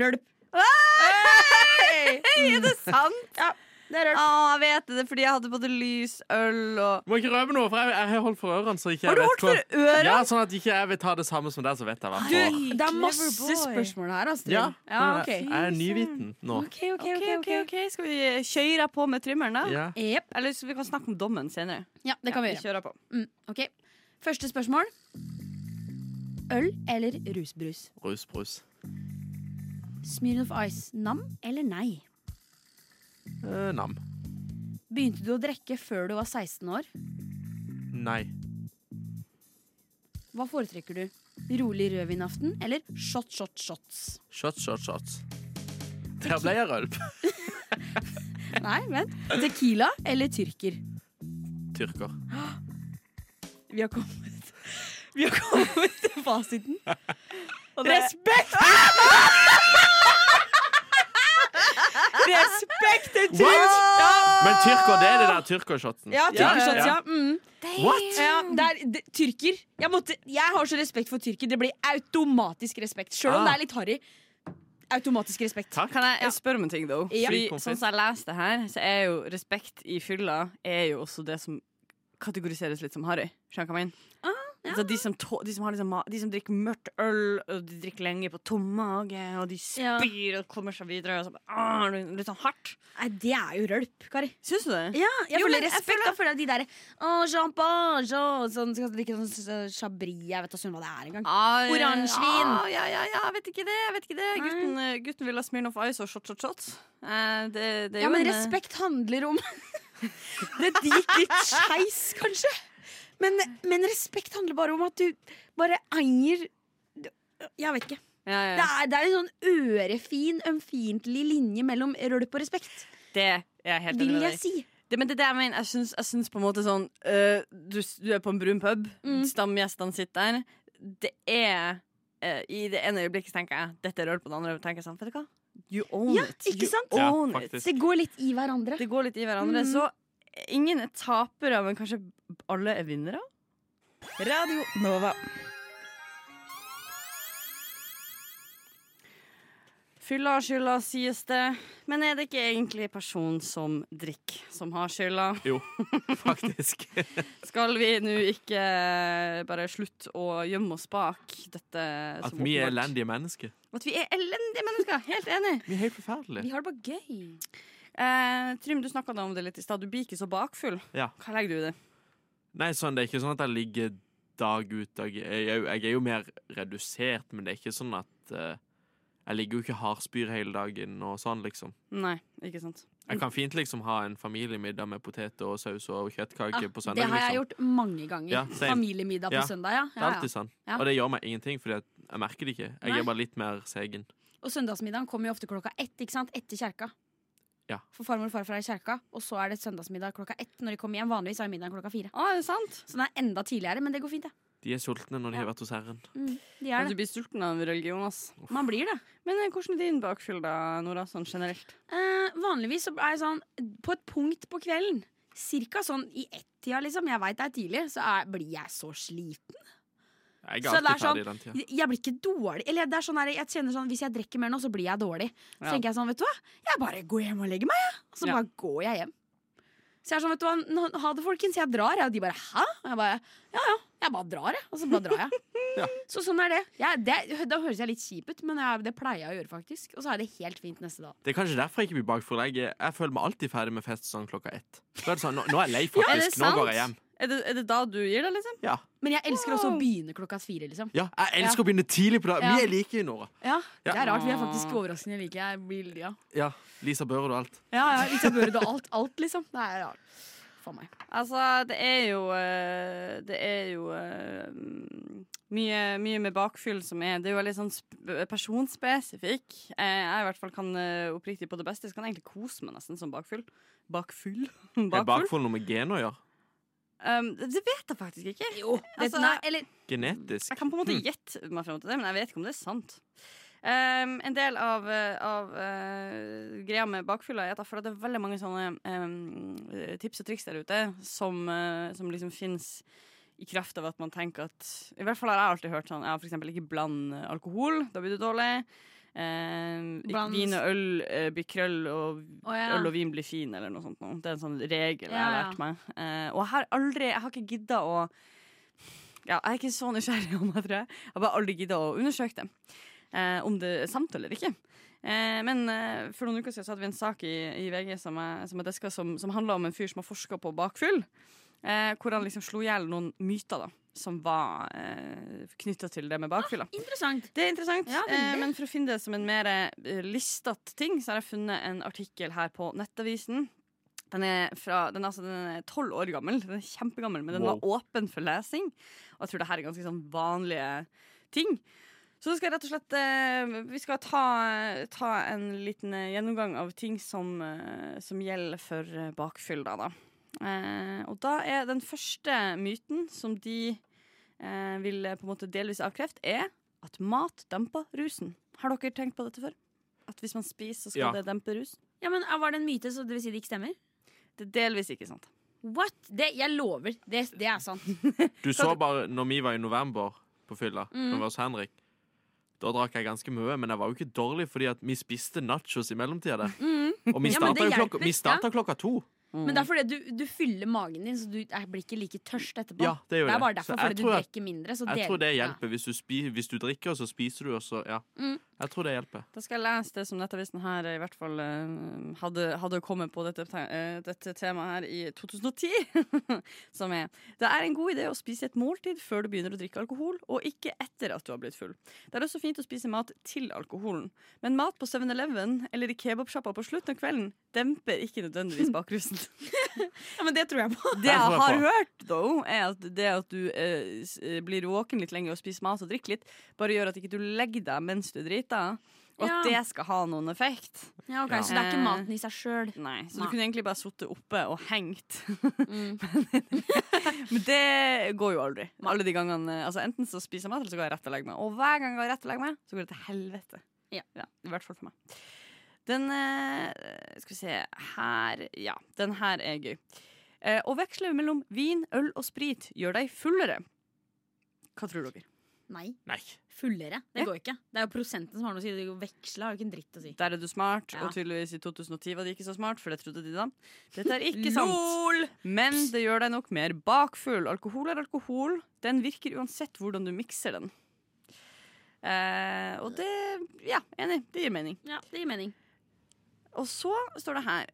Rølp. Hei! Er det sant? Ja, det er rølp. Å, jeg vet det. Det er fordi jeg hadde både lys, øl og Du må ikke røpe noe, for jeg, jeg har holdt for ørene. Så ikke Har du vet holdt for ørene? Ja, Sånn at ikke jeg vil ta det samme som deg, så vet jeg hva. Du, det er masse clever boy. spørsmål her, Astrid. Ja, ja ok. Jeg er nyviten nå. Ok, ok, OK, OK. ok Skal vi kjøre på med trymmeren, da? Ja. Jep. Eller så vi kan snakke om dommen senere. Ja, det kan vi Vi gjøre. kjører på. Mm, ok. Første spørsmål. Øl eller rusbrus? Rusbrus. Smirnoff Ice, nam eller nei? Eh, nam. Begynte du å drikke før du var 16 år? Nei. Hva foretrekker du? Rolig rødvinaften eller shot, shot, shots? Shots, shots, shots. Der ble jeg rølp. Nei, vent. Tequila eller tyrker? Tyrker. Vi har kommet Vi har kommet til fasiten. Respekt! Respekt til Tyrk! Ja. Men tyrker, det er det der tyrkershotsen? Ja, tyrkershots, ja. Ja. Mm. What? ja det er, det, tyrker. Jeg, måtte, jeg har så respekt for tyrker. Det blir automatisk respekt. Sjøl om Ah. det er litt harry. Automatisk respekt. Takk. Kan jeg spørre om en ting, though? Ja. Fordi sånn som jeg leste her, så er jo respekt i fylla Er jo også det som kategoriseres litt som harry. Skjønner du hva jeg mener? Altså, de, som to, de, som har liksom, de som drikker mørkt øl, og de drikker lenge på tom mage, og de Ja. spyr og kommer seg videre. Så, ah, litt sånn hardt. Nei, det er jo rølp, Kari. Syns du det? Ja, jeg Jo, føler respekt. jeg føler at de derre oh, champagne og sånn, Skal drikke sånn chabris Jeg vet da søren hva det er engang. Ah, Oransjevin. ah, Ja, ja, ja, jeg vet ikke det. Jeg vet ikke det. Gutten, eh, gutten vil ha Smirnoff Ice og shot, shot, shot. Eh, det, det Ja, men en, eh, respekt handler om Det gikk litt skeis, kanskje. Men, men respekt handler bare om at du bare eier Jeg vet ikke. ja, ja. Det er, det er en sånn ørefin, ømfintlig linje mellom rølp og respekt, Det er jeg helt enig vil jeg si. Det, men det er det jeg mener. Jeg syns, jeg syns på en måte sånn øh, du, du er på en brun pub, Mm. stamgjestene sitter der. Det er øh, I det ene øyeblikket tenker jeg dette er rørt, på det andre tenker jeg sånn Vet du hva? You own Ja, it. ikke You sant? Ja, it. Det går litt i hverandre. Det går litt i hverandre. Mm. Så ingen er tapere, men kanskje alle er vinnere? Radio Nova. Fylla har skylda, sies det. Men er det ikke egentlig personen som drikker, som har skylda? Jo, faktisk. Skal vi nå ikke bare slutte å gjemme oss bak dette At som vi er elendige mennesker. At vi er elendige mennesker. Helt enig. Vi er helt forferdelige. Vi har det bare gøy. Eh, Trym, du snakka om det litt i stad. Du blir ikke så bakfull. Ja. Hva legger du i det? Nei, sånn, det er ikke sånn at jeg ligger dag ut dag Jeg, jo- jeg er jo mer redusert, men det er ikke sånn at eh, Jeg ligger jo ikke hardspyr hele dagen og sånn, liksom. Nei, ikke sant. Jeg kan fint liksom ha en familiemiddag med poteter og saus og kjøttkake Ja, på det har jeg liksom. gjort mange ganger. Ja. Familiemiddag på søndag, ja. Det er alltid sånn. Og det gjør meg ingenting, for jeg merker det ikke. Jeg Nei. er bare litt mer segen. Og søndagsmiddagen kommer jo ofte klokka ett, ikke sant? Etter kjerka. Ja. For farmor og farfar er i kjerka, og så er det søndagsmiddag klokka ett når de kommer hjem. Vanligvis er middagen klokka fire. Å, er det sant? Så den er enda tidligere, men det går fint, det. De er sultne når de Ja. har vært hos Herren. Mm, de er det. du blir sulten av religion, ass. Man blir det. Men eh, hvordan er din bakfyll, da, Nora, sånn generelt? Eh, vanligvis så er det sånn på et punkt på kvelden, cirka sånn i ett-tida, liksom, jeg veit det er tidlig, så er, blir jeg så sliten. Jeg Så det er sånn- ferdig den tida. Jeg, blir ikke dårlig. Eller det er sånn her, jeg kjenner sånn, Hvis jeg drikker mer nå, så blir jeg dårlig. Så Ja. tenker jeg sånn, vet du hva, jeg bare går hjem og legger meg, jeg. Og så Ja. bare går jeg hjem. Så jeg er sånn, vet du hva, ha det, folkens, jeg drar. Og de bare hæ? Og jeg bare ja ja, jeg bare drar, jeg. Og så bare drar jeg. Ja. Så sånn er det. Jeg, det. Da høres jeg litt kjip ut, men jeg, det pleier jeg å gjøre, faktisk. Og så er det helt fint neste dag. Det er kanskje derfor jeg ikke blir bakfor Jeg, jeg føler meg alltid ferdig med fest sånn klokka ett. Da er det sånn, nå, nå er jeg lei, Ja, faktisk. nå går jeg hjem. Er det, er det da du gir deg, liksom? Ja. Men jeg elsker også å begynne klokka fire, liksom. ja jeg elsker å begynne tidlig på dagen. Ja. Vi er like, Nora. Ja, Ja. Det er rart. Vi er faktisk overraskende like. Jeg blir, ja. Ja, Lisa Børud og alt. Ja, ja, Lisa Børud og alt, alt, liksom. Det er rart. For meg. Altså, det er jo eh, Det er jo eh, mye, mye med bakfyll som er Det er jo litt sånn personspesifikk. Eh, jeg i hvert fall kan oppriktig på det beste Så kan jeg egentlig kose meg nesten som bakfyll. Bakfyll? Er bakfyll bakfull noe med gen å gjøre? Um, det det vet jeg faktisk ikke. Jo, Altså, nei, eller Genetisk? Jeg kan på en måte Hmm. gjette meg frem til det, men jeg vet ikke om det er sant. Um, en del av, eh, av uh, greia med bakfylla er at jeg føler at det er veldig mange sånne um, tips og triks der ute som, uh, som liksom fins i kraft av at man tenker at I hvert fall har jeg alltid hørt sånn Ja, for eksempel ikke bland alkohol, da blir du dårlig. Ikke vin og øl eh, blir krøll, og oh, ja. øl og vin blir fin, eller noe sånt. noe. Det er en sånn regel jeg har Ja, ja. lært meg. Eh, og jeg har aldri Jeg har ikke gidda å ja, Jeg er ikke så nysgjerrig om det, tror jeg. Jeg har bare aldri gidda å undersøke det. Eh, om det er sant eller ikke. Eh, men eh, for noen uker siden så hadde vi en sak i, i VG som jeg, som, jeg deska, som, som handla om en fyr som har forska på bakfyll. Eh, hvor han liksom slo i hjel noen myter da som var eh, knytta til det med bakfylla. Interessant. Det er interessant, Ja, veldig. eh, men for å finne det som en mer eh, listete ting, så har jeg funnet en artikkel her på Nettavisen. Den er, fra, den er, altså, den er 12 år gammel. Den er kjempegammel, men den var åpen for lesing. Og jeg tror det her er ganske sånn vanlige ting. Så skal jeg rett og slett eh, Vi skal ta, ta en liten gjennomgang av ting som, som gjelder for bakfyll, da. da. Eh, og da er den første myten som de vil eh, på en måte delvis avkrefte, er at mat demper rusen. Har dere tenkt på dette før? At hvis man spiser, så skal Ja. det dempe rus? Ja, men ah, Var det en myte, så det vil si det ikke stemmer? Det er delvis ikke sant. What? Det, jeg lover. Det, det er sant. Du så bare når vi var i november på fylla, Mm. når vi var hos Henrik. Da drakk jeg ganske mye, men jeg var jo ikke dårlig fordi at vi spiste nachos i mellomtida. Mm. Og vi Ja, starta ja, klokka, klokka to. Men det er fordi du, du fyller magen din, så du er- blir ikke like tørst etterpå. Ja, det gjør er bare derfor, fordi du drikker mindre. Så Jeg del- tror det ja. hjelper. Hvis du, spi, hvis du drikker, så spiser du, og så Ja. Mm. Jeg tror det hjelper. Da skal jeg lese det som Nettavisen her i hvert fall eh, hadde, hadde kommet på dette, eh, dette temaet her i 2010. som er Det er en god idé å spise et måltid før du begynner å drikke alkohol, og ikke etter at du har blitt full. Det er også fint å spise mat til alkoholen, men mat på 7-Eleven eller i kebabsjappa på slutten av kvelden demper ikke nødvendigvis bakrusen. Ja, men det tror jeg på. Det jeg har hørt, though, er at det at du eh, eh, blir våken litt lenger og spiser mat og drikker litt, bare gjør at ikke du legger deg mens du driter. Og Ja. at det skal ha noen effekt. Ja, ok, Så det er ikke maten i seg sjøl. Nei, så Nei. du kunne egentlig bare sittet oppe og hengt. Mm. Men det går jo aldri. Alle de gangene altså Enten så spiser jeg mat, eller så går jeg rett og legger meg. Og hver gang jeg går rett og legger meg, så går det til helvete. Ja. I hvert fall for meg. Den eh, Skal vi se her Ja, den her er gøy. Eh, å veksle mellom vin, øl og sprit gjør deg fullere. Hva tror dere? Nei. Nei. Fullere. Det Ja. går ikke. Det er jo prosenten som har noe å si. Det Veksle har jo ikke en dritt å si. Der er du smart, Ja. og tydeligvis i 2010 var de ikke så smart, for det trodde de da. Dette er ikke sant. Men det gjør deg nok mer bakfull. Alkohol er alkohol. Den virker uansett hvordan du mikser den. Eh, og det Ja, enig. Det gir mening. Ja, det gir mening. Og så står det her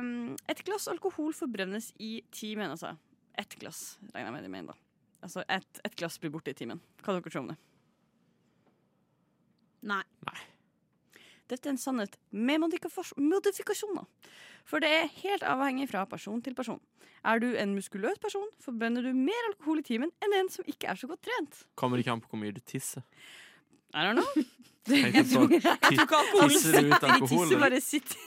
um, Et glass alkohol forbrennes i timen, altså. Ett glass, regner jeg med de mener, da. Altså ett et glass blir borte i timen. Hva dere tror om det? Nei. Dette er en sannhet med modifikasjoner. For det er helt avhengig fra person til person. Er du en muskuløs person, forbrenner du mer alkohol i timen enn en som ikke er så godt trent. Kommer ikke an på hvor mye du tisser? I don't know. Jeg på ti- Tisser du ut alkohol? Tisser bare sitter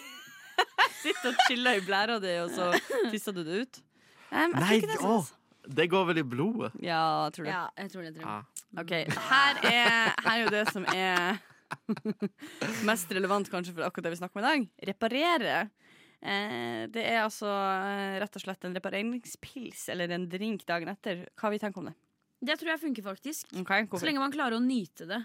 Sitter og chiller i blæra di, og så tisser du det ut. Um, Nei, det å, det går vel i blodet? Ja, jeg tror det. Ja, jeg tror det. Tror jeg. Ah. Ok, her er, her er jo det som er mest relevant kanskje for akkurat det vi snakker om i dag. Reparere. Eh, det er altså eh, rett og slett en repareringspils eller en drink dagen etter. Hva vi tenker om det? Det tror jeg funker, faktisk. Okay, Så lenge man klarer å nyte det.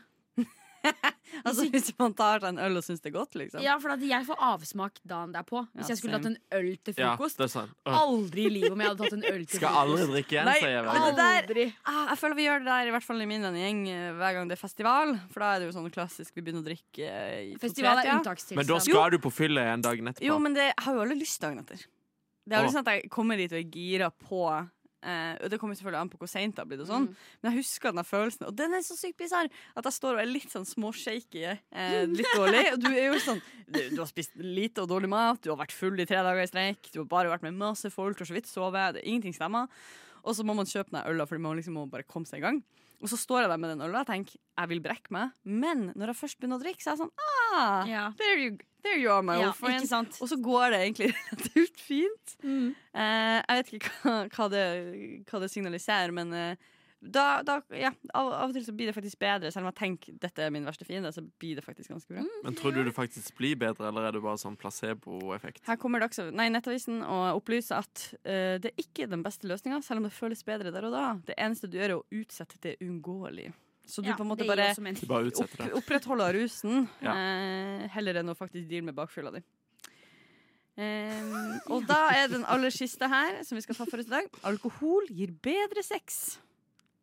Altså Hvis man tar seg en øl og syns det er godt, liksom. Ja, for at jeg får avsmak dagen derpå. Hvis Ja, jeg skulle tatt en øl til frokost. Ja. Aldri i livet om jeg hadde tatt en øl til Skal aldri drikke igjen, Nei, sier jeg vel. der- Aldri. Ah, jeg føler vi gjør det der, i hvert fall i min gjeng, eh, hver gang det er festival. For da er det jo sånn klassisk vi begynner å drikke i Festival er unntakstilstand. Men da skal du på fylle en dag etterpå. Jo, men det har jo alle lyst dagen etter. Det er jo sånn at jeg kommer dit og er gira på eh, Det kommer selvfølgelig an på hvor seint det har blitt, og sånn. Mm. men jeg husker den følelsen. Og den er så sykt bisarr at jeg står og er litt sånn småshaky, eh, litt dårlig. Og du er jo sånn du, du har spist lite og dårlig mat, du har vært full i tre dager i streik, du har bare vært med masse folk, og så vidt sovet, det- ingenting stemmer. Og så må man kjøpe den øla, for man liksom må bare komme seg i gang. Og så står jeg der med den øla og tenker jeg vil brekke meg, men når jeg først begynner å drikke, så er jeg sånn ah, Ja. there, you, there you are, my Ja, old friend. Og så går det egentlig relativt fint. Mm. Uh, jeg vet ikke hva, hva, det, hva det signaliserer, men uh, da, da, ja, av, av og til så blir det faktisk bedre. Selv om jeg tenker dette er min verste fiende, så blir det faktisk ganske bra. Men tror du det faktisk blir bedre, eller er det bare sånn placeboeffekt? Her kommer også, nei, Nettavisen og opplyser at uh, det er ikke den beste løsninga, selv om det føles bedre der og da. Det eneste du gjør, er å utsette det uunngåelige. Så du Ja, på en måte bare. Bare opp, opprettholder rusen, Ja. eh, heller enn å faktisk deale med bakfylla di. Eh, og da er den aller siste her, som vi skal ta for oss i dag. Alkohol gir bedre sex.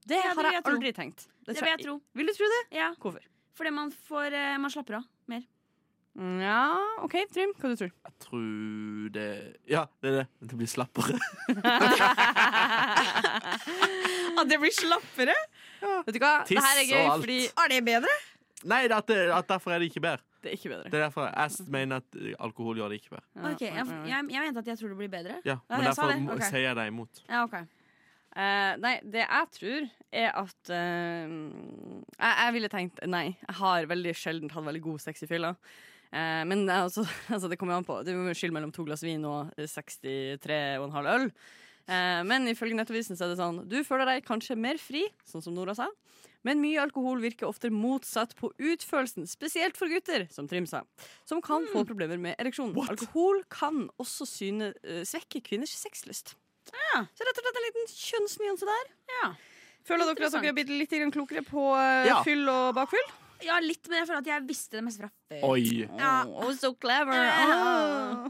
Det Ja, det har jeg jeg tro. aldri tenkt. Det det vil jeg tro. Vil du tro det? Ja, Hvorfor? fordi man, får, eh, man slapper av mer. Ja, OK, Trym. Hva du tror Jeg tror det Ja, det er det. Det blir slappere. At det blir slappere? Vet du hva? Tiss det her er gøy og alt. fordi Er det bedre? Nei, at, det, at derfor er det ikke bedre. Det er ikke bedre. Det er derfor jeg mener at eh, alkohol gjør det ikke bedre. Ja, Ok, jeg, ja, ja. jeg, jeg mente at jeg tror det blir bedre. Ja, Ja, Men jeg sa derfor det. må- Ok. sier jeg deg imot. Ja, ok. Eh, nei, det jeg tror, er at eh, jeg, jeg ville tenkt nei. Jeg har veldig sjelden hatt veldig god sex i fylla. Eh, men det er altså, altså, det kommer jo an på. Det er jo skille mellom to glass vin og 63,5 øl. Eh, men ifølge Nettavisen så er det sånn du føler deg kanskje mer fri, sånn som Nora sa. Men mye alkohol virker ofte motsatt på utførelsen, spesielt for gutter, som Trym sa, som kan få problemer med ereksjon. Alkohol kan også syne, eh, svekke kvinners sexlyst. Ja. Så rett og slett en liten kjønnsnyanse der. Ja. Føler dere at dere er blitt litt klokere på eh, Ja. fyll og bakfyll? ja, litt, men jeg føler at jeg visste det meste fra før. Oi. Ja. Oh, so clever. Ah.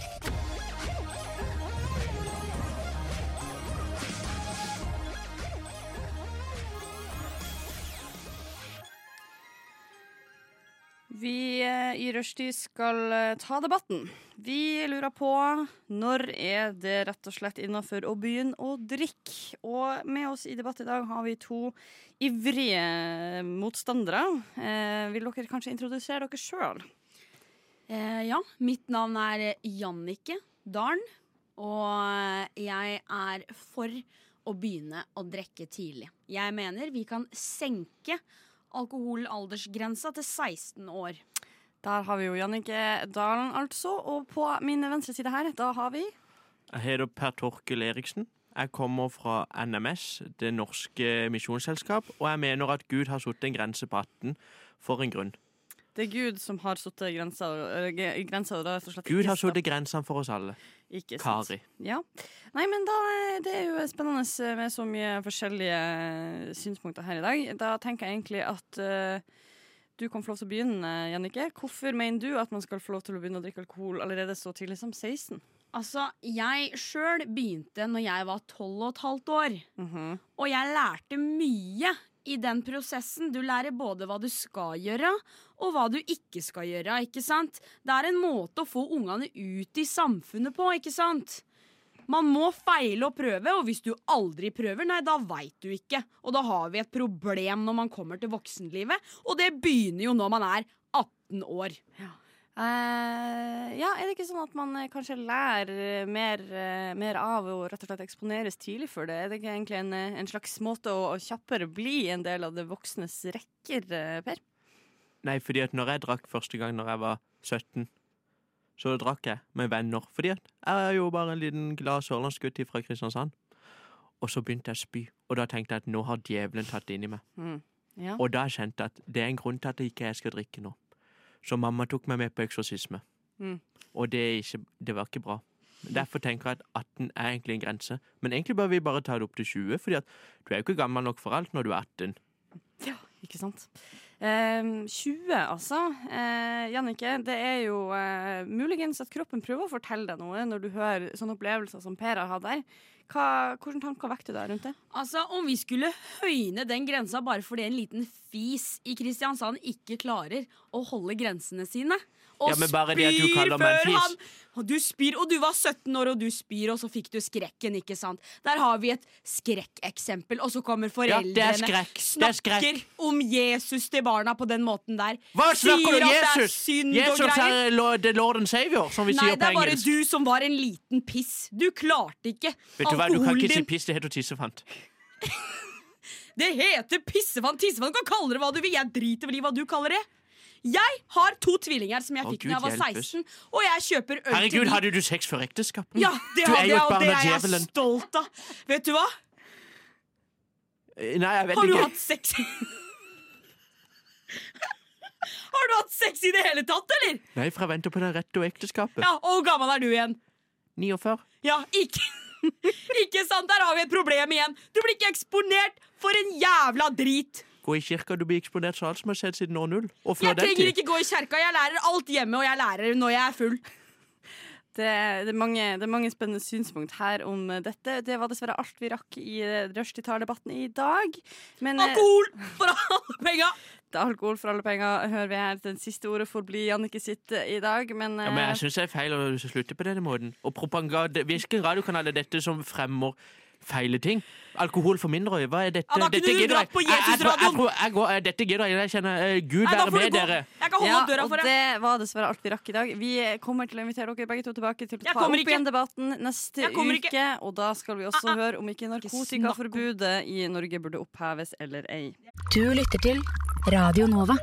Vi eh, i Rushdie skal eh, ta debatten. Vi lurer på når er det rett og slett innafor å begynne å drikke. Og med oss i debatt i dag har vi to ivrige motstandere. Eh, vil dere kanskje introdusere dere sjøl? Eh, ja, mitt navn er Jannike Dalen, og jeg er for å begynne å drikke tidlig. Jeg mener vi kan senke alkoholaldersgrensa til 16 år. Der har vi jo Jannike Dalen, altså. Og på min venstre side her, da har vi Jeg heter Per Torkel Eriksen. Jeg kommer fra NMS, Det norske misjonsselskap, og jeg mener at Gud har satt en grense på 18 for en grunn. Det er Gud som har satt øh, er slett Gud har satt grensene for oss alle. Ikke sant. Kari. Ja. Nei, men da det er jo spennende med så mye forskjellige synspunkter her i dag. Da tenker jeg egentlig at uh, du kan få lov til å begynne, Jannike. Hvorfor mener du at man skal få lov til å begynne å drikke alkohol allerede så tidlig som 16? Altså, jeg sjøl begynte når jeg var 12 og et halvt år. Og jeg lærte mye i den prosessen. Du lærer både hva du skal gjøre, og hva du ikke skal gjøre. ikke sant? Det er en måte å få ungene ut i samfunnet på, ikke sant? Man må feile og prøve, og hvis du aldri prøver, nei, da veit du ikke. Og da har vi et problem når man kommer til voksenlivet, og det begynner jo når man er 18 år. Eh, ja, er det ikke sånn at man uh, kanskje lærer eh, mer, uh, mer av å rett og slett eksponeres tidlig for det? Er det ikke egentlig en, en slags måte å, å kjappere bli en del av det voksnes rekker, Per? Nei, fordi at når jeg drakk første gang når jeg var 17, så drakk jeg med venner. Fordi at jeg er jo bare en liten glad sørlandsgutt fra Kristiansand. Og så begynte jeg å spy, og da tenkte jeg at nå har djevelen tatt det inn i meg. Mm. Ja. Og da kjente jeg at det er en grunn til at jeg ikke skal drikke nå. Så mamma tok meg med på eksorsisme. Mm. Og det, er ikke, det var ikke bra. Derfor tenker jeg at 18 er egentlig en grense. Men egentlig bør vi bare ta det opp til 20, fordi at du er jo ikke gammel nok for alt når du er 18. Ja, Ikke sant? Eh, 20, altså. Eh, Jannike, det er jo eh, muligens at kroppen prøver å fortelle deg noe når du hører sånne opplevelser som Per har hatt der. Hva, hvordan tanker vekter du deg rundt det? Altså, Om vi skulle høyne den grensa bare fordi en liten fis i Kristiansand ikke klarer å holde grensene sine og Ja, men bare det at du spyr før han- og du spyr, og du var 17 år, og du spyr, og så fikk du skrekken, ikke sant? Der har vi et skrekkeksempel, og så kommer foreldrene det er skrekk. Er. Snakker om Jesus til barna på den måten der. Hva snakker du om Jesus? Jesus er the Lord and Savior, som vi Nei, sier det er bare engelsk. du som var en liten piss. Du klarte ikke Vet du hva, du kan ikke si piss, det heter tissefant. Det heter pissefant. Tissefant Du kan kalle det hva du vil. Jeg driter vel i hva du kaller det. Jeg har to tvillinger som jeg fikk da jeg var 16, og jeg kjøper øl til Herregud, hadde du sex før ekteskap? Ja, det hadde jeg, og det er jeg djevelen. stolt av. Vet du hva? Eh, Nei, jeg vet Har du ikke. hatt sex Har du hatt sex i det hele tatt, eller? Nei, for jeg venter på det rette og ekteskapet. Ja, Og hvor gammel er du igjen? 49. Ja, ikke Ikke sant? Der har vi et problem igjen. Du blir ikke eksponert for en jævla drit. Gå i kirka. Du blir eksponert for alt som har skjedd siden år null. Jeg trenger ikke gå i kirka, Jeg lærer alt hjemme, og jeg lærer når jeg er full. Det, det, er mange, det er mange spennende synspunkt her om eh, dette. Det var dessverre alt vi rakk i eh, Rushtid-debatten i dag. Men, eh, Alkohol for alle penga! Det er alkohol for alle penger, hører vi her. Den siste ordet får bli Jannicke sitt i dag, men, Ja, men jeg syns det er feil å slutte på denne måten. Og propaganda Hvilken radiokanal er dette som fremmer feile ting? Alkohol for mindreårige, hva er dette? Ja, da kunne dette du gidder jeg- dratt på Jesusradioen. Dette gidder jeg ikke. Jeg kjenner uh, Gud Nei, være med gå. dere. Jeg kan holde ja, døra for deg. det var dessverre alt vi rakk i dag. Vi kommer til å invitere dere begge to tilbake til å ta opp igjen debatten neste uke. ikke. Og da skal vi også Ah, ah. høre om ikke narkotikaforbudet i Norge burde oppheves eller ei. Du lytter til Radio Nova.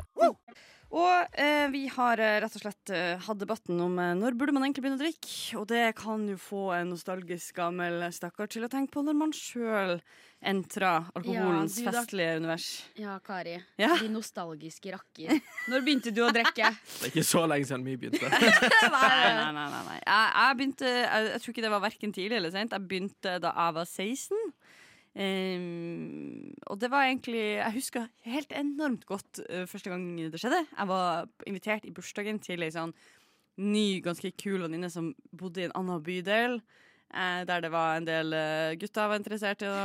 Og eh, vi har eh, rett og slett eh, hatt debatten om eh, når burde man egentlig begynne å drikke. Og det kan jo få en nostalgisk gammel stakkar til å tenke på når man sjøl entrer alkoholens Ja, du festlige univers. Ja, Kari. Ja. De nostalgiske rakker. Når begynte du å drikke? Det er ikke så lenge siden vi begynte. Nei, nei. nei, nei. Jeg, jeg begynte jeg, jeg tror ikke det var verken tidlig eller sent. Jeg begynte da jeg var 16. Ehm, og det var egentlig Jeg husker helt enormt godt uh, første gang det skjedde. Jeg var invitert i bursdagen til ei sånn ny, ganske kul venninne som bodde i en annen bydel. Uh, der det var en del uh, gutter jeg var interessert i å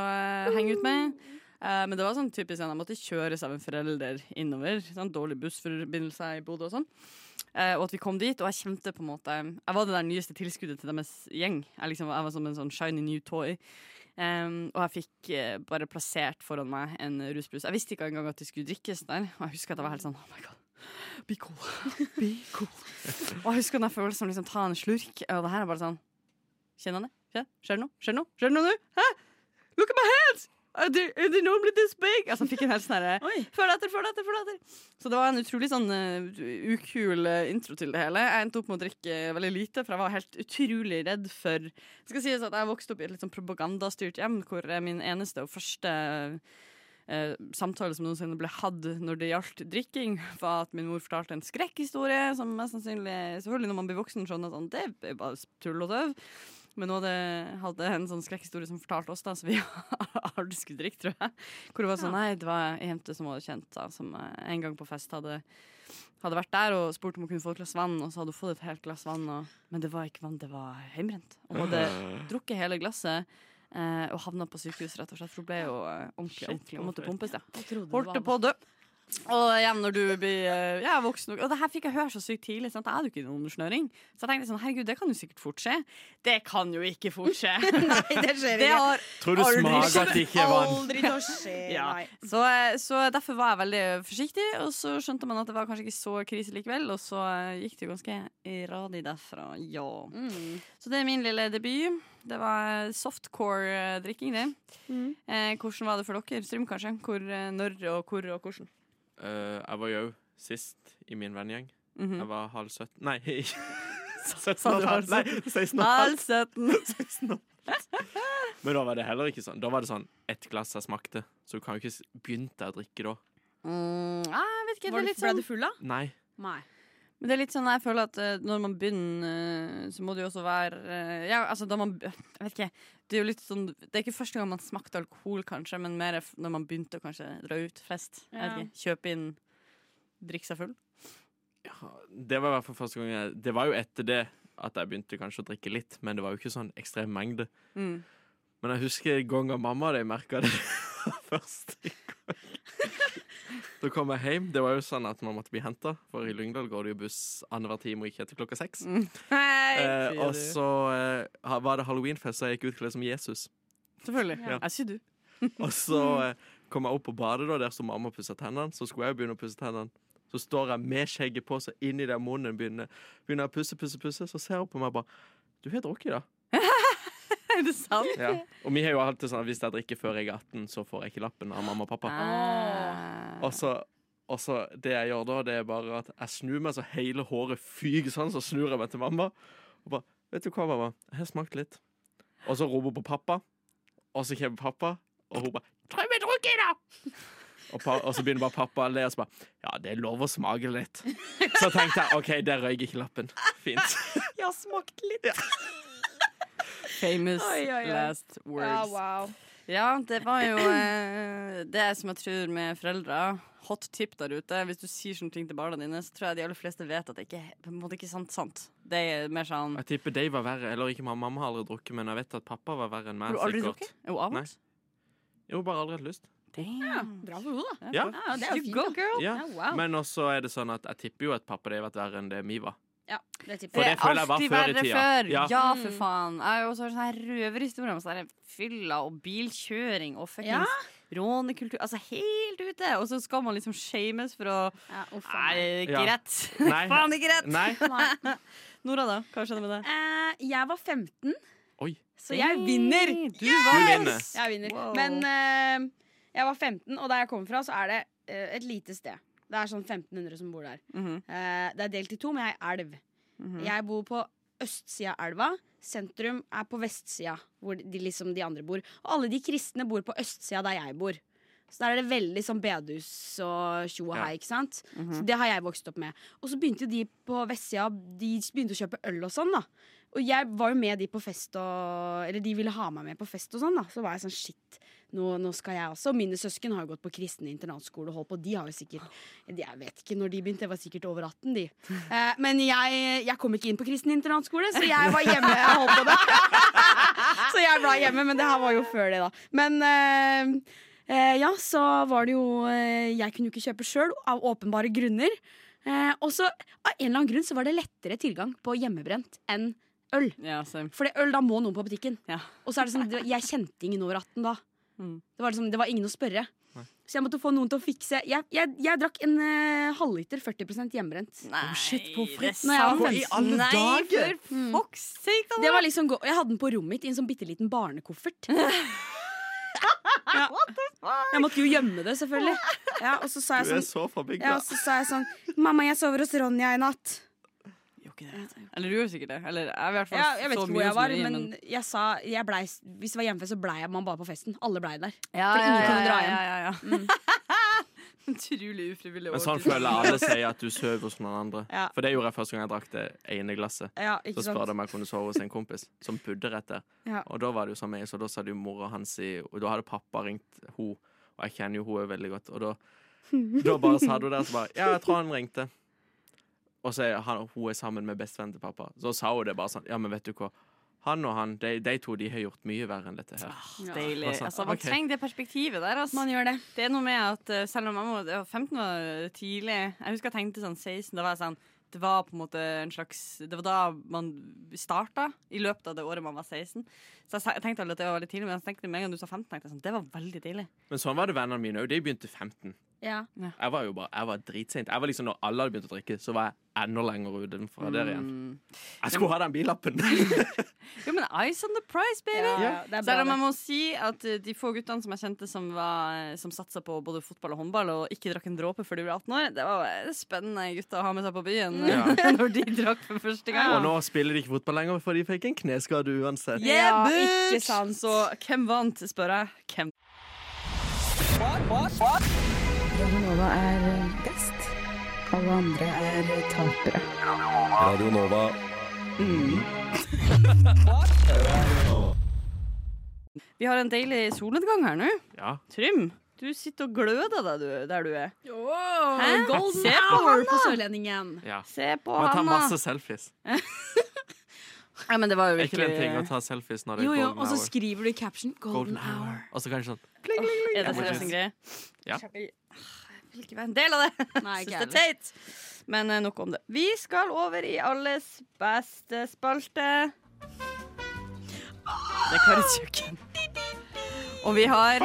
henge ut med. Men det var sånn typisk sånn, jeg måtte kjøres av en forelder innover. Sånn dårlig bussforbindelse i Bodø og sånn. Og at vi kom dit, og jeg kjente på en måte Jeg var det der nyeste tilskuddet til deres gjeng. Jeg, liksom, jeg var som en sånn shiny new toy. Um, og jeg fikk uh, bare plassert foran meg en rusbrus. Jeg visste ikke engang at det skulle drikkes der. Og jeg husker at jeg var helt sånn Oh my god, be cool. Be cool. og jeg husker den følelsen av liksom ta en slurk, og det her er bare sånn Kjenner han det? Skjer det noe? Skjer det noe? Skjer det noe nå? Hæ? Look at my hands! They, are they normally this big? Altså, fikk en helt sånn herre Følg etter, følg etter, følg etter. Så det var en utrolig sånn uh, ukul eh, intro til det hele. Jeg endte opp med å drikke veldig lite, for jeg var helt utrolig redd for Det skal sies at jeg vokste opp i et litt sånn propagandastyrt hjem, hvor eh, min eneste og første uh, samtale som noensinne ble hatt når det gjaldt drikking, var at min mor fortalte en skrekkhistorie, som mest sannsynlig Selvfølgelig når man blir voksen, skjønner at sånn, det er bare tull og tøv. Men nå hadde, hadde en sånn skrekkhistorie som fortalte oss, da, så vi skulle drikke, tror jeg. Hvor det var sånn, nei, det var ei jente som hun hadde kjent, da, som eh, en gang på fest hadde, hadde vært der og spurt om hun kunne få et glass vann, og så hadde hun fått et helt glass vann, og, men det var ikke vann, det var hjemmebrent. Og hun hadde drukket hele glasset. eh, og havna på sykehus, rett og slett. For hun ble jo eh, ordentlig, ordentlig og måtte pumpes. Ja. Holdt på å dø. Og igjen når du blir eh, ja, voksen Og det her fikk jeg høre så sykt tidlig. Sant? Jeg hadde jo ikke noen snøring. Så jeg tenkte sånn, herregud, det kan jo sikkert fort skje. Det kan jo ikke fort skje. Nei, det skjer Det ikke. Tror du smaker at det ikke er vann? Aldri til å skje. Ja. Så, eh, så derfor var jeg veldig forsiktig, og så skjønte man at det var kanskje ikke så krise likevel, og så eh, gikk det jo ganske radig derfra, ja. Mm. Så det er min lille debut. Det var softcore-drikking, det. Mm. Eh, hvordan var det for dere? Strøm, kanskje? Hvor, når og hvor og hvordan? Eh, jeg var jo sist i min vennegjeng. Mhm. Jeg var halv 17 Nei, ikke 17 og halv. Nei, 16 og halv. Halv 17. 16 og halv. Men da var det heller ikke sånn. Da var det sånn ett glass jeg smakte, så du kan jo ikke begynne begynte å drikke da. Mm, ah, jeg vet ikke, det Var er litt sånn ble du full, da? Nei. Nei. Men det er litt sånn jeg føler at eh, når man begynner, eh, så må det jo også være Ja, altså da man Jeg vet ikke. Det er jo litt sånn Det er ikke første gang man smakte alkohol, kanskje, men mer når man begynte å kanskje dra ut fest. Ja. ikke, Kjøpe inn, drikke seg full. Ja, det var i hvert fall første gang jeg Det var jo etter det at jeg begynte kanskje å drikke litt, men det var jo ikke sånn ekstrem mengde. Mm. Men jeg husker en gang av mamma og de merka det første gang. Da kom jeg hjem. Det var jo sånn at man måtte bli henta, for i Lyngdal går det jo buss annenhver time og ikke etter klokka seks. Mm. Eh, og så eh, var det halloweenfest, så jeg gikk utkledd som Jesus. Selvfølgelig. Ja. Jeg sier du. Og så eh, kom jeg opp på badet, da, der som mamma pussa tennene. Så skulle jeg jo begynne å pusse tennene. Så står jeg med skjegget på, så inni der munnen begynner, begynner jeg å pusse, pusse, pusse. Så ser hun på meg og bare Du har drukket, da. Er det sant? Ja. Og vi har jo alltid sånn at hvis jeg drikker før jeg er 18, så får jeg ikke lappen av mamma og pappa. Ah. Og så, og så det jeg gjør da, det er bare at jeg snur meg så hele håret fyker sånn, så snur jeg meg til mamma og bare Vet du hva, mamma, jeg har smakt litt. Og så roper hun på pappa, og så kommer pappa, og hun bare Tror vi i da! Og, pa, og så begynner bare pappa å le, og så bare Ja, det er lov å smake litt. Så tenkte jeg OK, der røyk ikke lappen. Fint. Jeg har smakt litt. Famous Oi, oi, oi. last words. Ja, wow. Ja, det var jo eh, det som jeg tror med foreldre. Hot tip der ute. Hvis du sier sånne ting til barna dine, så tror jeg de aller fleste vet at det ikke på en måte ikke er sant. sant. Det er mer sånn Jeg tipper de var verre. Eller ikke mamma, mamma har aldri drukket, men jeg vet at pappa var verre enn meg. Har du aldri sikkert. drukket? Er hun avholds? Jo, bare aldri hatt lyst. Ja, bra for henne, da. Ja. Ja, det er jo You fint, go, da. girl. Ja. Ja, wow. Men også er det sånn at jeg tipper jo at pappa de har vært verre enn det vi var. Ja, det tipper For jeg. det jeg var alltid verre. Før. Ja. Ja. for faen. Jeg har jo også hørt sånne her røverhistorier om sånne fylla og bilkjøring og fuckings rånekultur. Altså helt ute! Og så skal man liksom shames for å Ja, uff, Nei, det er ikke Ja. rett. Nei. Faen ikke rett! Nei. Nei. Nora, da? Hva skjedde med det? Uh, jeg var 15, Oi. så jeg vinner. Du yes! vinner. Jeg vinner. Wow. Men uh, jeg var 15, og der jeg kommer fra, så er det uh, et lite sted. Det er sånn 1500 som bor der. Mhm. Eh, det er delt i to, men jeg er elv. Mhm. Jeg bor på østsida av elva. Sentrum er på vestsida, hvor de, liksom de andre bor. Og alle de kristne bor på østsida der jeg bor. Så der er det veldig sånn bedehus og tjo og hei, ikke sant? Mhm. Så det har jeg vokst opp med. Og så begynte de på vestsida De begynte å kjøpe øl og sånn, da. Og jeg var jo med de på fest og Eller de ville ha meg med på fest og sånn, da. Så var jeg sånn shit. Nå, nå skal jeg også. Mine søsken har jo gått på kristen internatskole og holdt på. De har jo sikkert Jeg vet ikke når de begynte, jeg var sikkert over 18, de. Eh, men jeg, jeg kom ikke inn på kristen internatskole, så jeg var hjemme. Jeg holdt på det. så jeg ble hjemme, men det her var jo før det, da. Men eh, eh, ja, så var det jo Jeg kunne jo ikke kjøpe sjøl, av åpenbare grunner. Og så av en eller annen grunn så var det lettere tilgang på hjemmebrent enn øl. Ja. For øl, da må noen på butikken. Ja. Og så er det sånn, jeg kjente ingen over 18 da. Mm. Det, var liksom, det var ingen å spørre. Nei. Så jeg måtte få noen til å fikse Jeg, jeg, jeg drakk en uh, halvliter 40% hjemmebrent. Nei, shit, frites. det Når jeg var I alle Nei, dager! for fuck's sake! Det var liksom go Jeg hadde den på rommet mitt i en sånn bitte liten barnekoffert. ja. Jeg måtte jo gjemme det, selvfølgelig. Ja, og så sa jeg Du er sånn ja, så sa jeg sånn Mamma, jeg sover hos Ronja i natt. Gjorde ikke det. Eller du gjør sikkert det. Eller jeg, er hvert fall Ja, jeg vet ikke hvor jeg var, men, men jeg sa jeg ble, Hvis det var hjemmefest, så blei man bare på festen. Alle blei der. ja, for ingen kunne dra ja, hjem. ja, ja. Utrolig ufrivillig. Men sånn føler jeg alle sier at du sover hos noen andre. Ja. For det gjorde jeg første gang jeg drakk det ene glasset. Ja, Så sant? de om jeg kunne sove hos en kompis som bodde rett der. Ja. Og da var det jo sammen med så da sa det jo mora hans i Og da hadde pappa ringt henne, og jeg kjenner jo henne veldig godt. Og da, da bare sa du der så bare Ja, jeg tror han ringte. Og så er han, hun er sammen med bestevennen til pappa. Så sa hun det bare sånn Ja, men vet du hva. Han og han, de, de to de har gjort mye verre enn dette her. Ja. Deilig. Sånn, Altså, man okay. trenger det perspektivet der. Altså. Man gjør det. Det er noe med at eh, selv om jeg må, var 15 var tidlig Jeg husker jeg tenkte sånn 16. Da var jeg sånn det var på en måte en slags Det var da man starta, i løpet av det året man var 16. Så jeg, jeg tenkte aldri at det var veldig tidlig, men jeg tenkte med en gang du sa 15, tenkte jeg sånn, det var veldig tidlig. Men sånn var det vennene mine òg. De begynte 15. Ja. Jeg var jo bare, jeg var dritsent. Jeg var liksom, Når alle hadde begynt å drikke, så var jeg enda lenger utenfor der igjen. Mm. Jeg skulle ha den billappen! Jo, men eyes on the prize, baby! Ja, ja, Selv om jeg må si at eh, de få guttene som jeg kjente som, var- som satsa på både fotball og håndball, og ikke drakk en dråpe før de ble 18 år, det var eh, spennende gutter å ha med seg på byen Ja. når de drakk for første gang. Og nå spiller de ikke fotball lenger, for de fikk en kneskade uansett. Yeah, Ja, ikke sant. Så hvem vant, spør jeg. Hvem? Radio Nova er best. Alle andre er tapere. Radio Nova. Vi har en deilig solnedgang her nå. Ja. Trym, du sitter og gløder deg du, der du er. Oh, Hæ? golden Se på hour på Sørlendingen. ja. Se på Man tar masse selfies. Ja, men det var jo Er ikke det en ting å ta selfies når det er Jo, jo, golden og så skriver du i caption 'golden, Golden hour'. hour. Og så kanskje sånn Er det seriøst en greie? Ja. Jeg vil ikke være en del av det. Nei, Syns det er teit. Men eh, nok om det. Vi skal over i alles beste spalte. Det er Karis kjøkken. Og vi har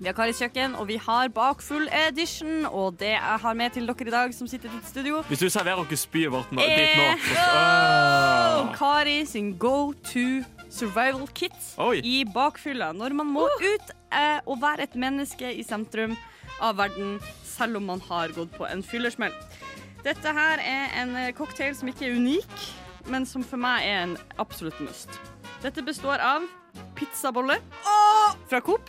Vi har Karis kjøkken, og vi har Bakfull edition. Og det jeg har med til dere i dag, som sitter i ditt studio, Hvis du serverer oss spyet vårt nå, ditt nå Eh, oh! Kari sin go to survival kit Oi. i bakfylla. Når man må ut eh, og være et menneske i sentrum av verden, selv om man har gått på en fyllersmell. Dette her er en eh, cocktail som ikke er unik, men som for meg er en absolutt must. Dette består av pizzabolle fra Coop.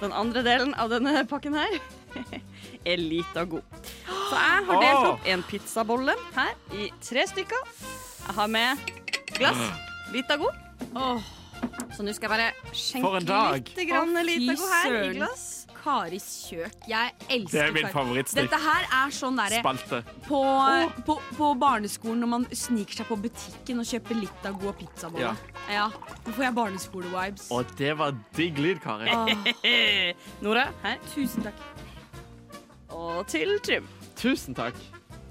Den andre delen av denne pakken her er Litago. Så jeg har delt opp en pizzabolle her i tre stykker. Jeg har med glass. Litago. Så nå skal jeg bare skjenke litt grann lita god her i glass. Karis kjøk. Jeg elsker Det er min Kari. favorittstikk. Dette her er sånn derre Spalte. på, på, på barneskolen når man sniker seg på butikken og kjøper litt av gode pizzaboller. Ja. Nå får jeg barneskole-vibes. Og det var digg lyd, Kari. Nora, her. Tusen takk. Og til Trym. Tusen takk.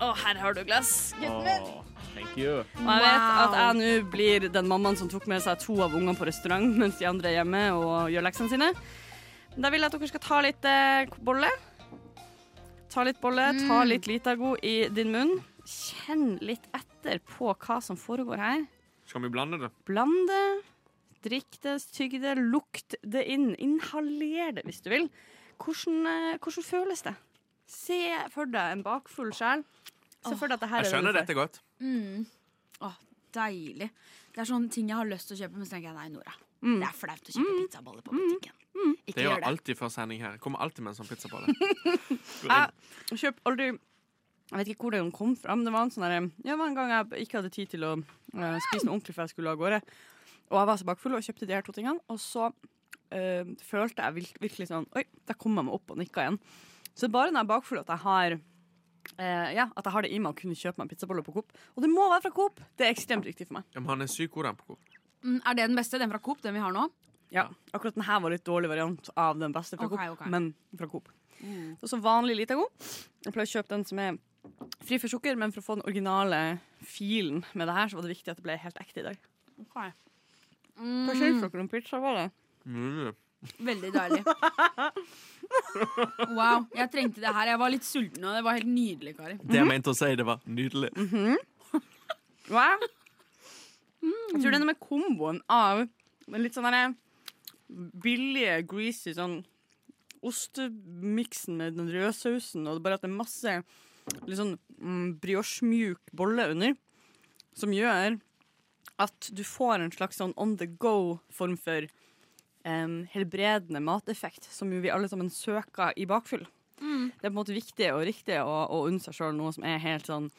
Og her har du glass. gutten min. Åh, thank you. Og jeg vet at jeg nå blir den mammaen som tok med seg to av ungene på restaurant mens de andre er hjemme og gjør leksene sine. Da vil jeg at dere skal ta litt eh, bolle. Ta litt bolle, ta litt Litago i din munn. Kjenn litt etter på hva som foregår her. Skal vi blande det? Bland det, drikk det, tygg det, lukt det inn. Inhaler det hvis du vil. Hvordan, eh, hvordan føles det? Se for deg en bakfull sjel. Se for deg at det her Jeg er skjønner dette godt. Mm. Åh, deilig. Det er sånne ting jeg har lyst til å kjøpe, men så tenker jeg nei, Nora. Mm. Det er flaut å kjøpe pizzaboller på butikken. Ikke Det gjør det. alltid før sending her. Kommer alltid med en sånn pizzabolle. Jeg kjøper aldri Jeg vet ikke hvor den kom fra, men det var en sånn der, ja, det var en gang jeg ikke hadde tid til å uh, spise noe ordentlig før jeg skulle av gårde. Og jeg var så bakfull og kjøpte de her to tingene. Og så uh, følte jeg virkelig, virkelig sånn Oi, der kom jeg meg opp og nikka igjen. Så det er bare når jeg er bakfull at jeg har Uh, ja, at jeg har det i meg å kunne kjøpe meg en pizzabolle på Coop. Og det må være fra Coop! Det er ekstremt viktig for meg. Ja, men han er syk god, den på Coop. Mm, er det den beste? Den fra Coop, den vi har nå? Ja, Akkurat den her var litt dårlig variant av den beste fra okay, Coop, okay. men fra Coop. Og så vanlig lite god. Jeg pleier å kjøpe den som er fri for sukker, men for å få den originale filen med det her, så var det viktig at det ble helt ekte i dag. Hva syns dere om pizzabolle? Mm. Veldig deilig. Wow, jeg trengte det her. Jeg var litt sulten, og det var helt nydelig, Kari. Det jeg mente å si, det var nydelig. Hva? Jeg tror denne med komboen av litt sånn derre billige, greasy sånn ostemiksen med den røde sausen, og bare at det er masse litt sånn mm, brioche-mjuk bolle under, som gjør at du får en slags sånn on the go-form for um, helbredende mateffekt, som jo vi alle sammen søker i bakfyll. Det er på en måte viktig og riktig å, å unne seg sjøl noe som er helt sånn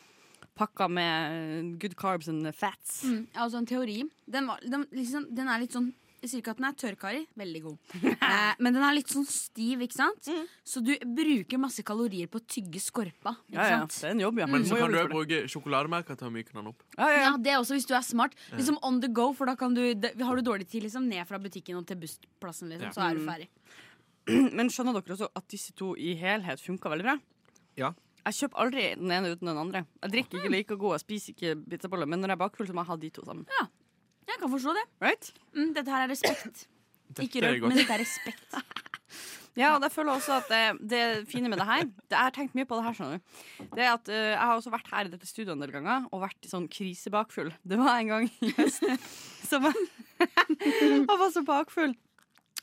pakka med good carbs and fats. Mm, altså en teori. Den, var, den, liksom, den er litt sånn Jeg sier ikke at den er tørr, Kari. Veldig god. Eh, men den er litt sånn stiv, ikke sant? Så du bruker masse kalorier på å tygge skorpa. Ikke Ja, ja, sant? det er en jobb, ja. Men mm. så kan du bruke sjokolademerker til å myke den opp. Ja, ja, Ja, ja. det er også hvis du er smart. Liksom on the go, for da kan du det, Har du dårlig tid, liksom, ned fra butikken og til bussplassen, liksom, Ja. så er du ferdig. Men skjønner dere også at disse to i helhet funka veldig bra? Ja. Jeg kjøper aldri den ene uten den andre. Jeg drikker ikke like god, jeg spiser ikke pizzaboller, men når jeg er bakfull, så må jeg ha de to sammen. Ja, Jeg kan forstå det. Right? Mm, dette her er respekt. Dette Ikke rødt, men dette er respekt. Ja, og jeg føler også at det, det fine med det her det, Jeg har tenkt mye på det her, skjønner du. Det er at uh, Jeg har også vært her i dette studioet en del ganger og vært i sånn krisebakfull. Det var en gang i høst som jeg, jeg var så bakfull.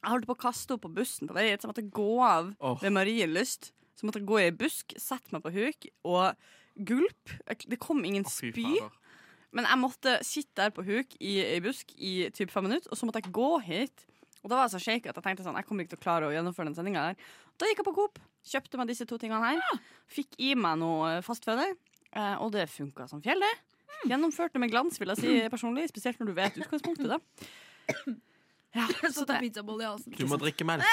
Jeg holdt på å kaste opp på bussen på vei hit, så jeg måtte gå av ved Marienlyst. Så måtte jeg gå i ei busk, sette meg på huk og gulp. Det kom ingen Å, fy spy. fader. Men jeg måtte sitte der på huk i ei busk i typ fem minutter, og så måtte jeg gå hit. Og da var jeg så shake at jeg tenkte sånn, jeg kommer ikke til å klare å gjennomføre den sendinga her. Da gikk jeg på Coop, kjøpte meg disse to tingene her. Fikk i meg noe eh, fastføde, eh, og det funka som fjell, det. Gjennomførte med glans, vil jeg si personlig. Spesielt når du vet utgangspunktet, da. Ja, så det, pizzabolle i halsen. Du må drikke melk.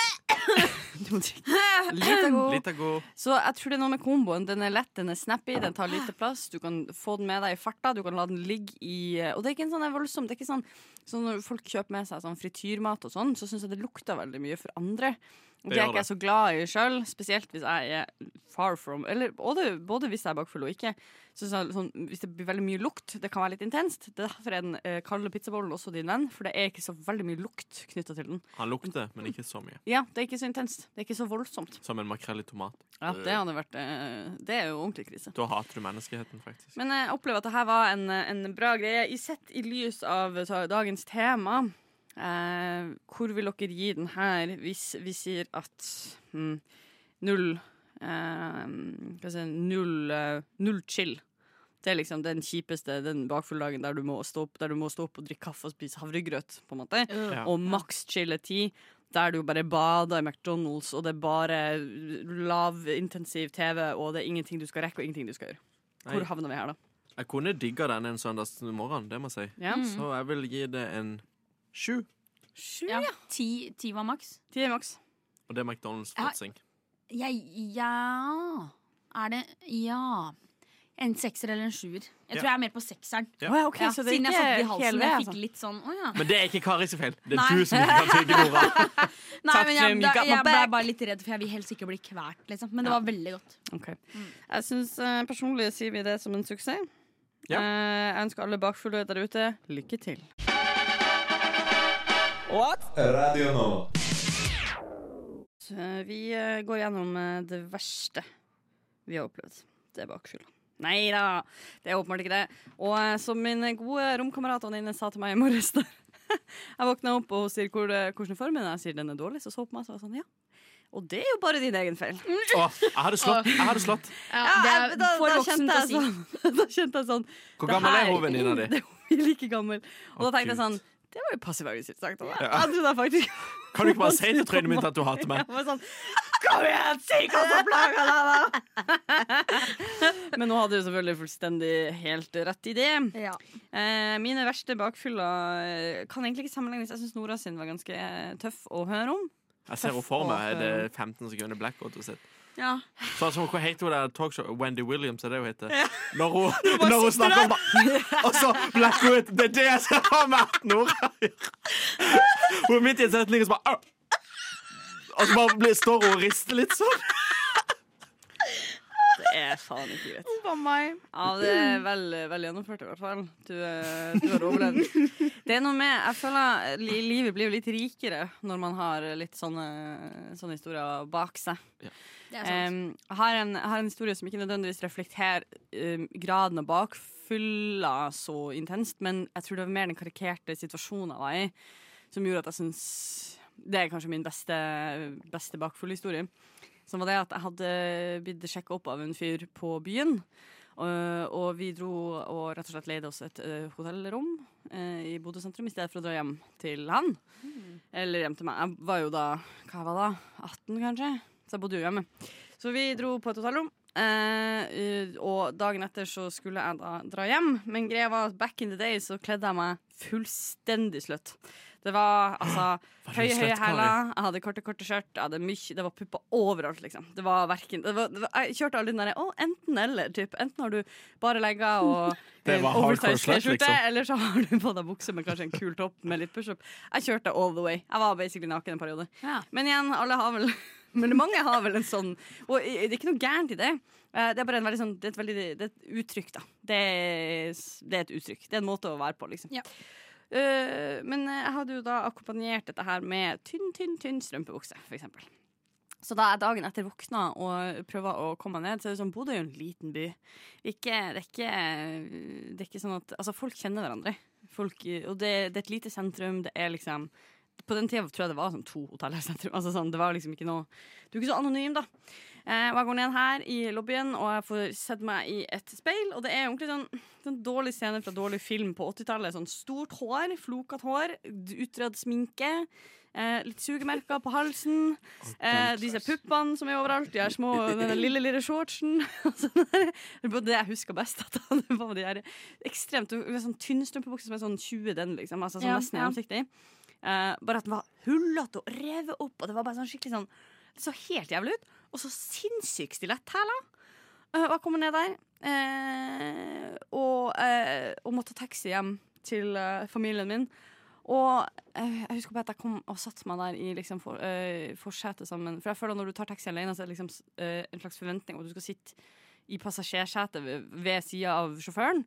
du må drikke Litt av god. Så jeg tror det er noe med komboen. Den er lett, den er snappy, den tar lite plass. Du kan få den med deg i farta, du kan la den ligge i Og det er ikke en sånn voldsom Det er ikke sånn, sånn Når folk kjøper med seg sånn frityrmat og sånn, så syns jeg det lukter veldig mye for andre. Det det er gjør ikke jeg så glad i sjøl, spesielt hvis jeg er far from Eller både, både hvis jeg er bakfull og ikke. Så sånn, hvis det blir veldig mye lukt, det kan være litt intenst. Derfor er den eh, kalde pizzabollen også din venn, for det er ikke så veldig mye lukt knytta til den. Han lukter, men ikke så mye. Ja, det er ikke så intenst. Det er ikke så voldsomt. Som en makrell i tomat. Ja, det hadde vært eh, Det er jo ordentlig krise. Da hater du menneskeheten, faktisk. Men jeg opplever at dette var en, en bra greie. I sett i lys av ta- dagens tema, eh, hvor vil dere gi den her hvis vi sier at mm, null eh, Hva skal jeg si Null, eh, null chill. Det er liksom den kjipeste den bakfulldagen der du må stå opp Der du må stå opp og drikke kaffe og spise havregrøt. på en måte Ja. Og maks chill er ti. der du bare bader i McDonald's, og det er bare lavintensiv TV, og det er ingenting du skal rekke, og ingenting du skal gjøre. Hvor Nei. havner vi her, da? Jeg kunne digga den en søndagsmorgen, det må jeg si. Ja. Mm. Så jeg vil gi det en sju. Sju, Ja. Ti, ti var maks. Ti er maks. Og det er McDonald's Ja. ja Er det Ja. En sekser eller en sjuer. Jeg Ja. tror jeg er mer på sekseren. Ja. Oh, ja, ok, så det er siden jeg ikke satt i halsen. jeg altså. fikk litt sånn Å ja. Men det er ikke Karis feil. Det er Nei. du som ikke kan tygge Nora. Nei, men jeg, da, jeg ble bare litt redd, for jeg vil helst ikke bli kvalt, liksom. Men det var veldig godt. Ok. Jeg syns eh, personlig sier vi det som en suksess. Ja. Eh, jeg ønsker alle bakfulle der ute lykke til. Radio Nova. Vi eh, går gjennom eh, det verste vi har opplevd. Det er bakfylla. Nei da, det er åpenbart ikke det. Og eh, som min gode romkamerat Anine sa til meg i morges da jeg våkna opp og hun sier hvor, hvordan er formen er. Jeg sier den er dårlig, så så på meg og sa sånn ja. Og det er jo bare din egen feil. Åh, jeg hadde slått. Jeg hadde slått. Ja, jeg- er da, da, kjente jeg sånn, da kjente jeg sånn Hvor gammel er her- hun venninna di? Det er like gammel. Og da tenkte jeg sånn Det var jo passiv-aggressivt sagt. Ja. Jeg trodde faktisk Kan du ikke bare si til trynet mitt at du hater meg? Sånn Kom igjen, si hva som plager deg, da! Men nå hadde jo selvfølgelig fullstendig helt rett i det. Ja. Eh, mine verste bakfyller eh, kan egentlig ikke sammenlignes. Jeg syns Nora sin var ganske eh, tøff å høre om. Jeg ser henne for meg. Er det 15 sekunder blackout? hun sitter? Ja. Sånn som Hva heter hun der talkshow? Wendy Williams, er det hun heter? Når hun, når hun snakker om Og så blackout! Det er det jeg ser for meg Nora! Hun er midt i en setning og så bare Og så bare står hun og rister litt sånn. Er faen ikke greit. Ja, det er vel, vel gjennomført, i hvert fall. Du, eh, du har overlevd. Det er noe med Jeg føler li livet blir jo litt rikere når man har litt sånne, sånne historier bak seg. Er sant. Jeg, har en, har en historie som ikke nødvendigvis reflekterer um, graden av bakfylla så intenst, men jeg tror det var mer den karikerte situasjonen jeg var i, som gjorde at jeg syns Det er kanskje min beste, beste bakfullhistorie. Som var det at jeg hadde blitt sjekka opp av en fyr på byen. Og, og vi dro og rett og slett leide oss et eh, hotellrom eh, i Bodø sentrum i stedet for å dra hjem til han. Eller hjem til meg. Jeg var jo da hva var det, 18 kanskje, så jeg bodde jo hjemme. Så vi dro på et hotellrom. Eh, og dagen etter så skulle jeg da dra hjem, men greia var at back in the day så kledde jeg meg fullstendig sløtt. Det var altså høye, høye hæler, jeg hadde korte, korte skjørt, jeg hadde mye, det var pupper overalt, liksom. Det var verken det var, det var, Jeg kjørte aldri den derre oh, enten-eller-type. Enten har du bare legger og Det var hardcore T-skjorte, liksom. eller så har du på deg bukse med kanskje en kul topp med litt pushup. Jeg kjørte all the way. Jeg var basically naken en periode. Ja. Men igjen, alle har vel Men mange har vel en sånn Og det er ikke noe gærent i det. Eh, Det er bare en veldig sånn Det er et, veldig, det er et uttrykk, da. Det er, det er et uttrykk. Det er en måte å være på, liksom. Ja. Eh, men jeg hadde jo da akkompagnert dette her med tynn, tynn, tynn strømpebukse, eksempel. Så da jeg dagen etter våkna og prøver å komme ned, så er det sånn Bodø er jo en liten by. Ikke, det, er ikke, det er ikke sånn at Altså, folk kjenner hverandre. Folk, og det, det er et lite sentrum. Det er liksom På den tida tror jeg det var sånn to hoteller i sentrum. Altså sånn, det var liksom ikke noe Du er ikke så anonym, da. Eh, og jeg går ned her i lobbyen, og jeg får sett meg i et speil. Og det er ordentlig sånn, sånn dårlig scene fra dårlig film på 80-tallet. Sånn stort hår, flokete hår, utrødd sminke. Eh, litt sugemerker på halsen. Eh, disse puppene som er overalt. De her små, den lille, lille shortsen. Det var det jeg husker best. At det var de her ekstremt sånn tynn strømpebukse som er sånn 20 den, liksom. Altså, sånn Ja, nesten ja. gjennomsiktig. Eh, bare at den var hullete og revet opp, og det var bare sånn skikkelig sånn Det så helt jævlig ut. Og så sinnssykt stillhet her, da. og jeg kommer ned der eh, og, eh, og måtte ta taxi hjem til eh, familien min. Og eh, jeg husker bare at jeg kom og satte meg der i liksom for, eh, forsetet sammen. For jeg føler at når du tar taxi alene, så er det liksom eh, en slags forventning om at du skal sitte i passasjersetet ved, ved sida av sjåføren.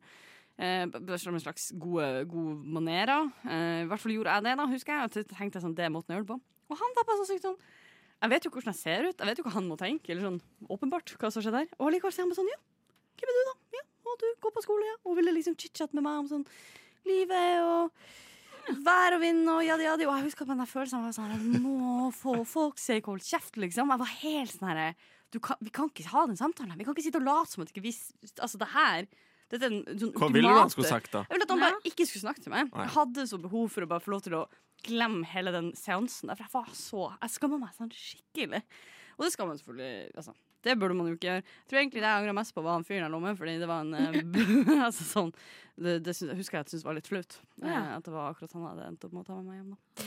Eh, som en slags gode, gode manerer. Eh, I hvert fall gjorde jeg det, da, husker jeg. Og tenkte jeg sånn, det er måten å gjøre på. Og han var bare så sykt sånn Jeg vet jo hvordan jeg ser ut, jeg vet jo hva han må tenke. Eller sånn åpenbart hva som skjer der. Og allikevel sier han bare sånn, ja, hvem er du, da? Ja, og du går på skole, ja. Og ville liksom chit-chat med meg om sånn livet og vær og vind og jadi jadi. Og jeg husker på den følelsen av sånn Jeg må få folk til å holde kjeft, liksom. Jeg var helt sånn herre Vi kan ikke ha den samtalen. Vi kan ikke sitte og late som at ikke vi Altså, det her Dette er en sånn Hva ville du han skulle sagt, da? Jeg ville at han bare ikke skulle snakke til meg. Nei. Jeg hadde så behov for å bare få lov til å glemme hele den seansen. der, For jeg var så Jeg skamma meg sånn skikkelig. Og det skal man selvfølgelig altså, Det burde man jo ikke gjøre. Jeg tror egentlig det jeg angra mest på, var han fyren i lå fordi det var en eh, altså, sånn, det, det syns- husker jeg at jeg syntes var litt flaut. eh, Ja. At det var akkurat han hadde endt opp med å ta med meg hjem. da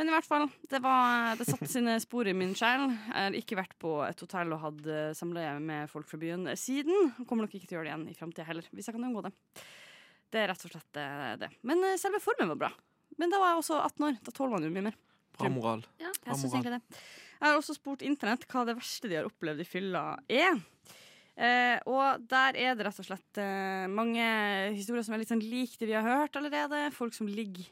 Men i hvert fall, det, var, det satte sine spor i min sjel. Jeg har ikke vært på et hotell og hatt eh, samleie med folk fra byen siden. Kommer nok ikke til å gjøre det igjen i framtida heller, hvis jeg kan unngå det. Det er rett og slett eh, det. Men selve formen var bra. Men da var jeg også 18 år. Da tåler man jo mye mer. Bra moral. Ja, jeg synes egentlig det. Jeg har også spurt internett hva det verste de har opplevd i fylla er. Eh, og der er det rett og slett eh, mange historier som er litt sånn lik det vi har hørt allerede. Folk som ligger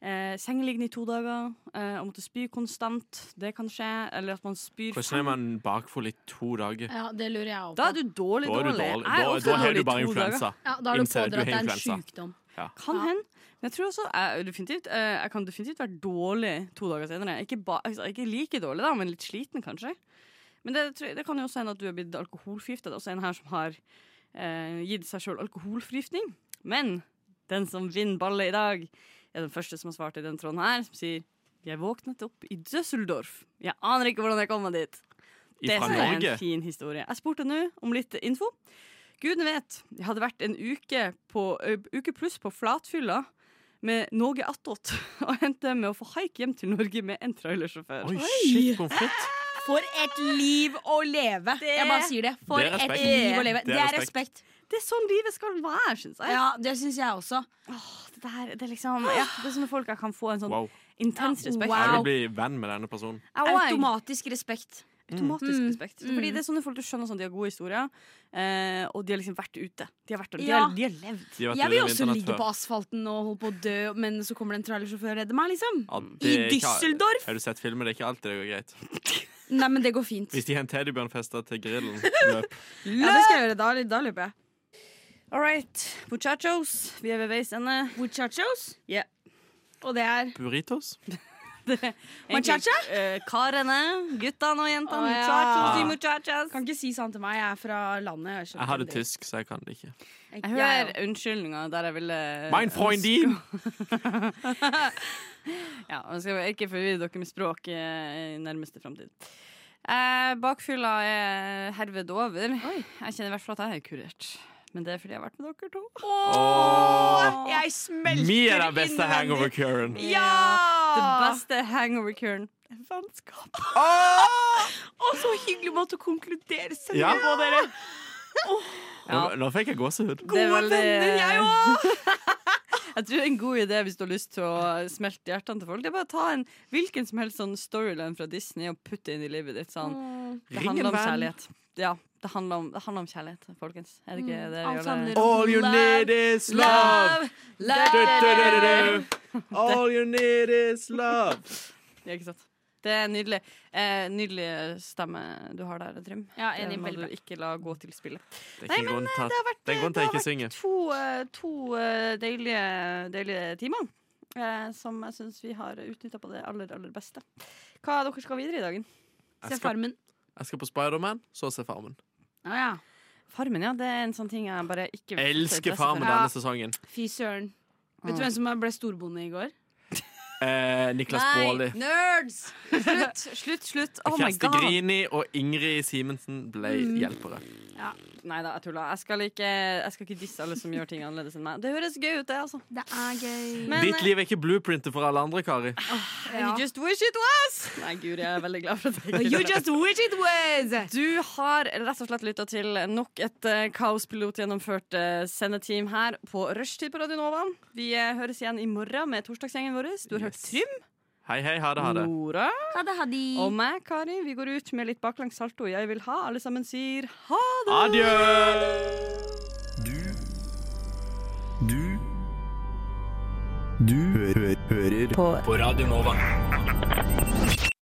eh, sengeliggende i to dager eh, og måtte spy konstant. Det kan skje. Eller at man spyr Hvordan er man bakfull i to dager? Ja, det lurer jeg òg på. Da er du dårlig, Da er du dårlig. er Da- da har du bare influensa. Ja, da har du pådratt deg en sykdom. Ja. Kan hende. Men jeg tror også jeg, definitivt, eh, jeg kan definitivt være dårlig to dager senere. Ikke, ba, altså, ikke like dårlig, da, men litt sliten, kanskje. Men det, det kan jo også hende at du er blitt alkoholforgifta. Det er også en her som har eh, gitt seg sjøl alkoholforgiftning. Men den som vinner ballet i dag, er den første som har svart i den tråden her, som sier Jeg våknet opp i Düsseldorf. Jeg aner ikke hvordan jeg kom meg dit. Det er en fin historie. Jeg spurte nå om litt info. Gudene vet, jeg hadde vært en uke, på, uke pluss på flatfylla med noe attåt, og endte med å få haik hjem til Norge med en trailersjåfør. Oi, shit, pommes. For et liv å leve! jeg bare sier det. For Det er et liv å leve. Det Det er er respekt. respekt. Det er sånn livet skal være, syns jeg. Ja, det syns jeg også. Det, der, det, er liksom, ja, det er sånne folk jeg kan få en sånn Wow. intens respekt Wow. Jeg vil bli venn med denne personen. Automatisk respekt. Automatisk Mm. respekt. Fordi det er sånne folk du skjønner sånn, de har gode historier, eh, og de har liksom vært ute. De har, vært, de Ja. har, de har levd. De har Jeg vil også ligge på asfalten og holde på å dø, men så kommer det en trailersjåfør og redder meg, liksom. Ja, I Düsseldorf. Har du sett filmer? Det er ikke alltid det går greit. Nei, men det går fint. Hvis de har en teddybjørnfeste til grillen, løp. Ja, det skal jeg gjøre. Da, da løper jeg. All right, muchachos. Vi er ved veis ende. Muchachos? Yeah. Og det er Burritos? Muchacha? Uh, karene, guttene og jentene. Oh, ja. Muchachas. Kan ikke si sånn til meg. Jeg er fra landet. Jeg, Jeg hadde tysk, så jeg kan det ikke. Jeg hører unnskyldninger der jeg ville Mein Freundin! Ja, nå skal ikke forvirre dere med språk eh, i nærmeste framtid. Eh, bakfylla er herved over. Jeg kjenner i hvert fall at jeg er kurert. Men det er fordi jeg har vært med dere to. Åh. Jeg smelter Vi er den beste hangover-curen. Ja! Den beste hangover-curen. er vennskap. Å, så hyggelig måte å konkludere seg Ja. på, dere. Nå, nå fikk jeg gåsehud. Det er veldig venner, jeg òg! Jeg tror det er en god idé hvis du har lyst til å smelte hjertene til folk. Det er bare å ta en hvilken som helst sånn storyline fra Disney og putte inn i livet ditt. Sånn. Det handler om venn. kjærlighet. Ja, det handler om, det handler om kjærlighet, folkens. Er det ikke det vi gjør? Det? All you need is love! All you need is love. Ja, ikke sant? Det er nydelig. Eh, nydelig stemme du har der, Trym. Ja, det må du ikke la gå til spillet. Det er ikke en det har vært, det er ikke synger. to, eh, to eh, deilige, deilige timer. eh, som jeg syns vi har utnytta på det aller, aller beste. Hva dere skal videre i dagen? Se Farmen. Jeg skal på Spiderman, så se Farmen. Ah, ja. Farmen, ja. Det er en sånn ting jeg bare ikke Jeg elsker Farmen denne sesongen. Fy søren. Vet du hvem som ble storbonde i går? Eh, Niklas Baarli. nerds! Slutt, slutt, slutt. Oh my Kjersti god. Grini og Ingrid Simensen ble hjelpere. Nei da, jeg tuller. Jeg skal, ikke, jeg skal ikke disse alle som gjør ting annerledes enn meg. Det høres gøy ut, det, altså. Det er gøy. Men, Ditt liv er ikke blueprintet for alle andre, Kari. You just wish it was! Nei, gud, jeg er veldig glad for at jeg You ikke just wish it was! Du har rett og slett lytta til nok et uh, kaospilot gjennomført eh, sendeteam her på rushtid på Radio Nova. Vi uh, høres igjen i morgen med torsdagsgjengen vår. Du har hørt Trym, Hei, hei, ha det, ha det. Nora Ha det, ha det. og meg, Kari. Vi går ut med litt baklengs salto. Jeg vil ha. Alle sammen sier ha det! Adjø! Du Du Du hø hø hører på. på Radio Nova.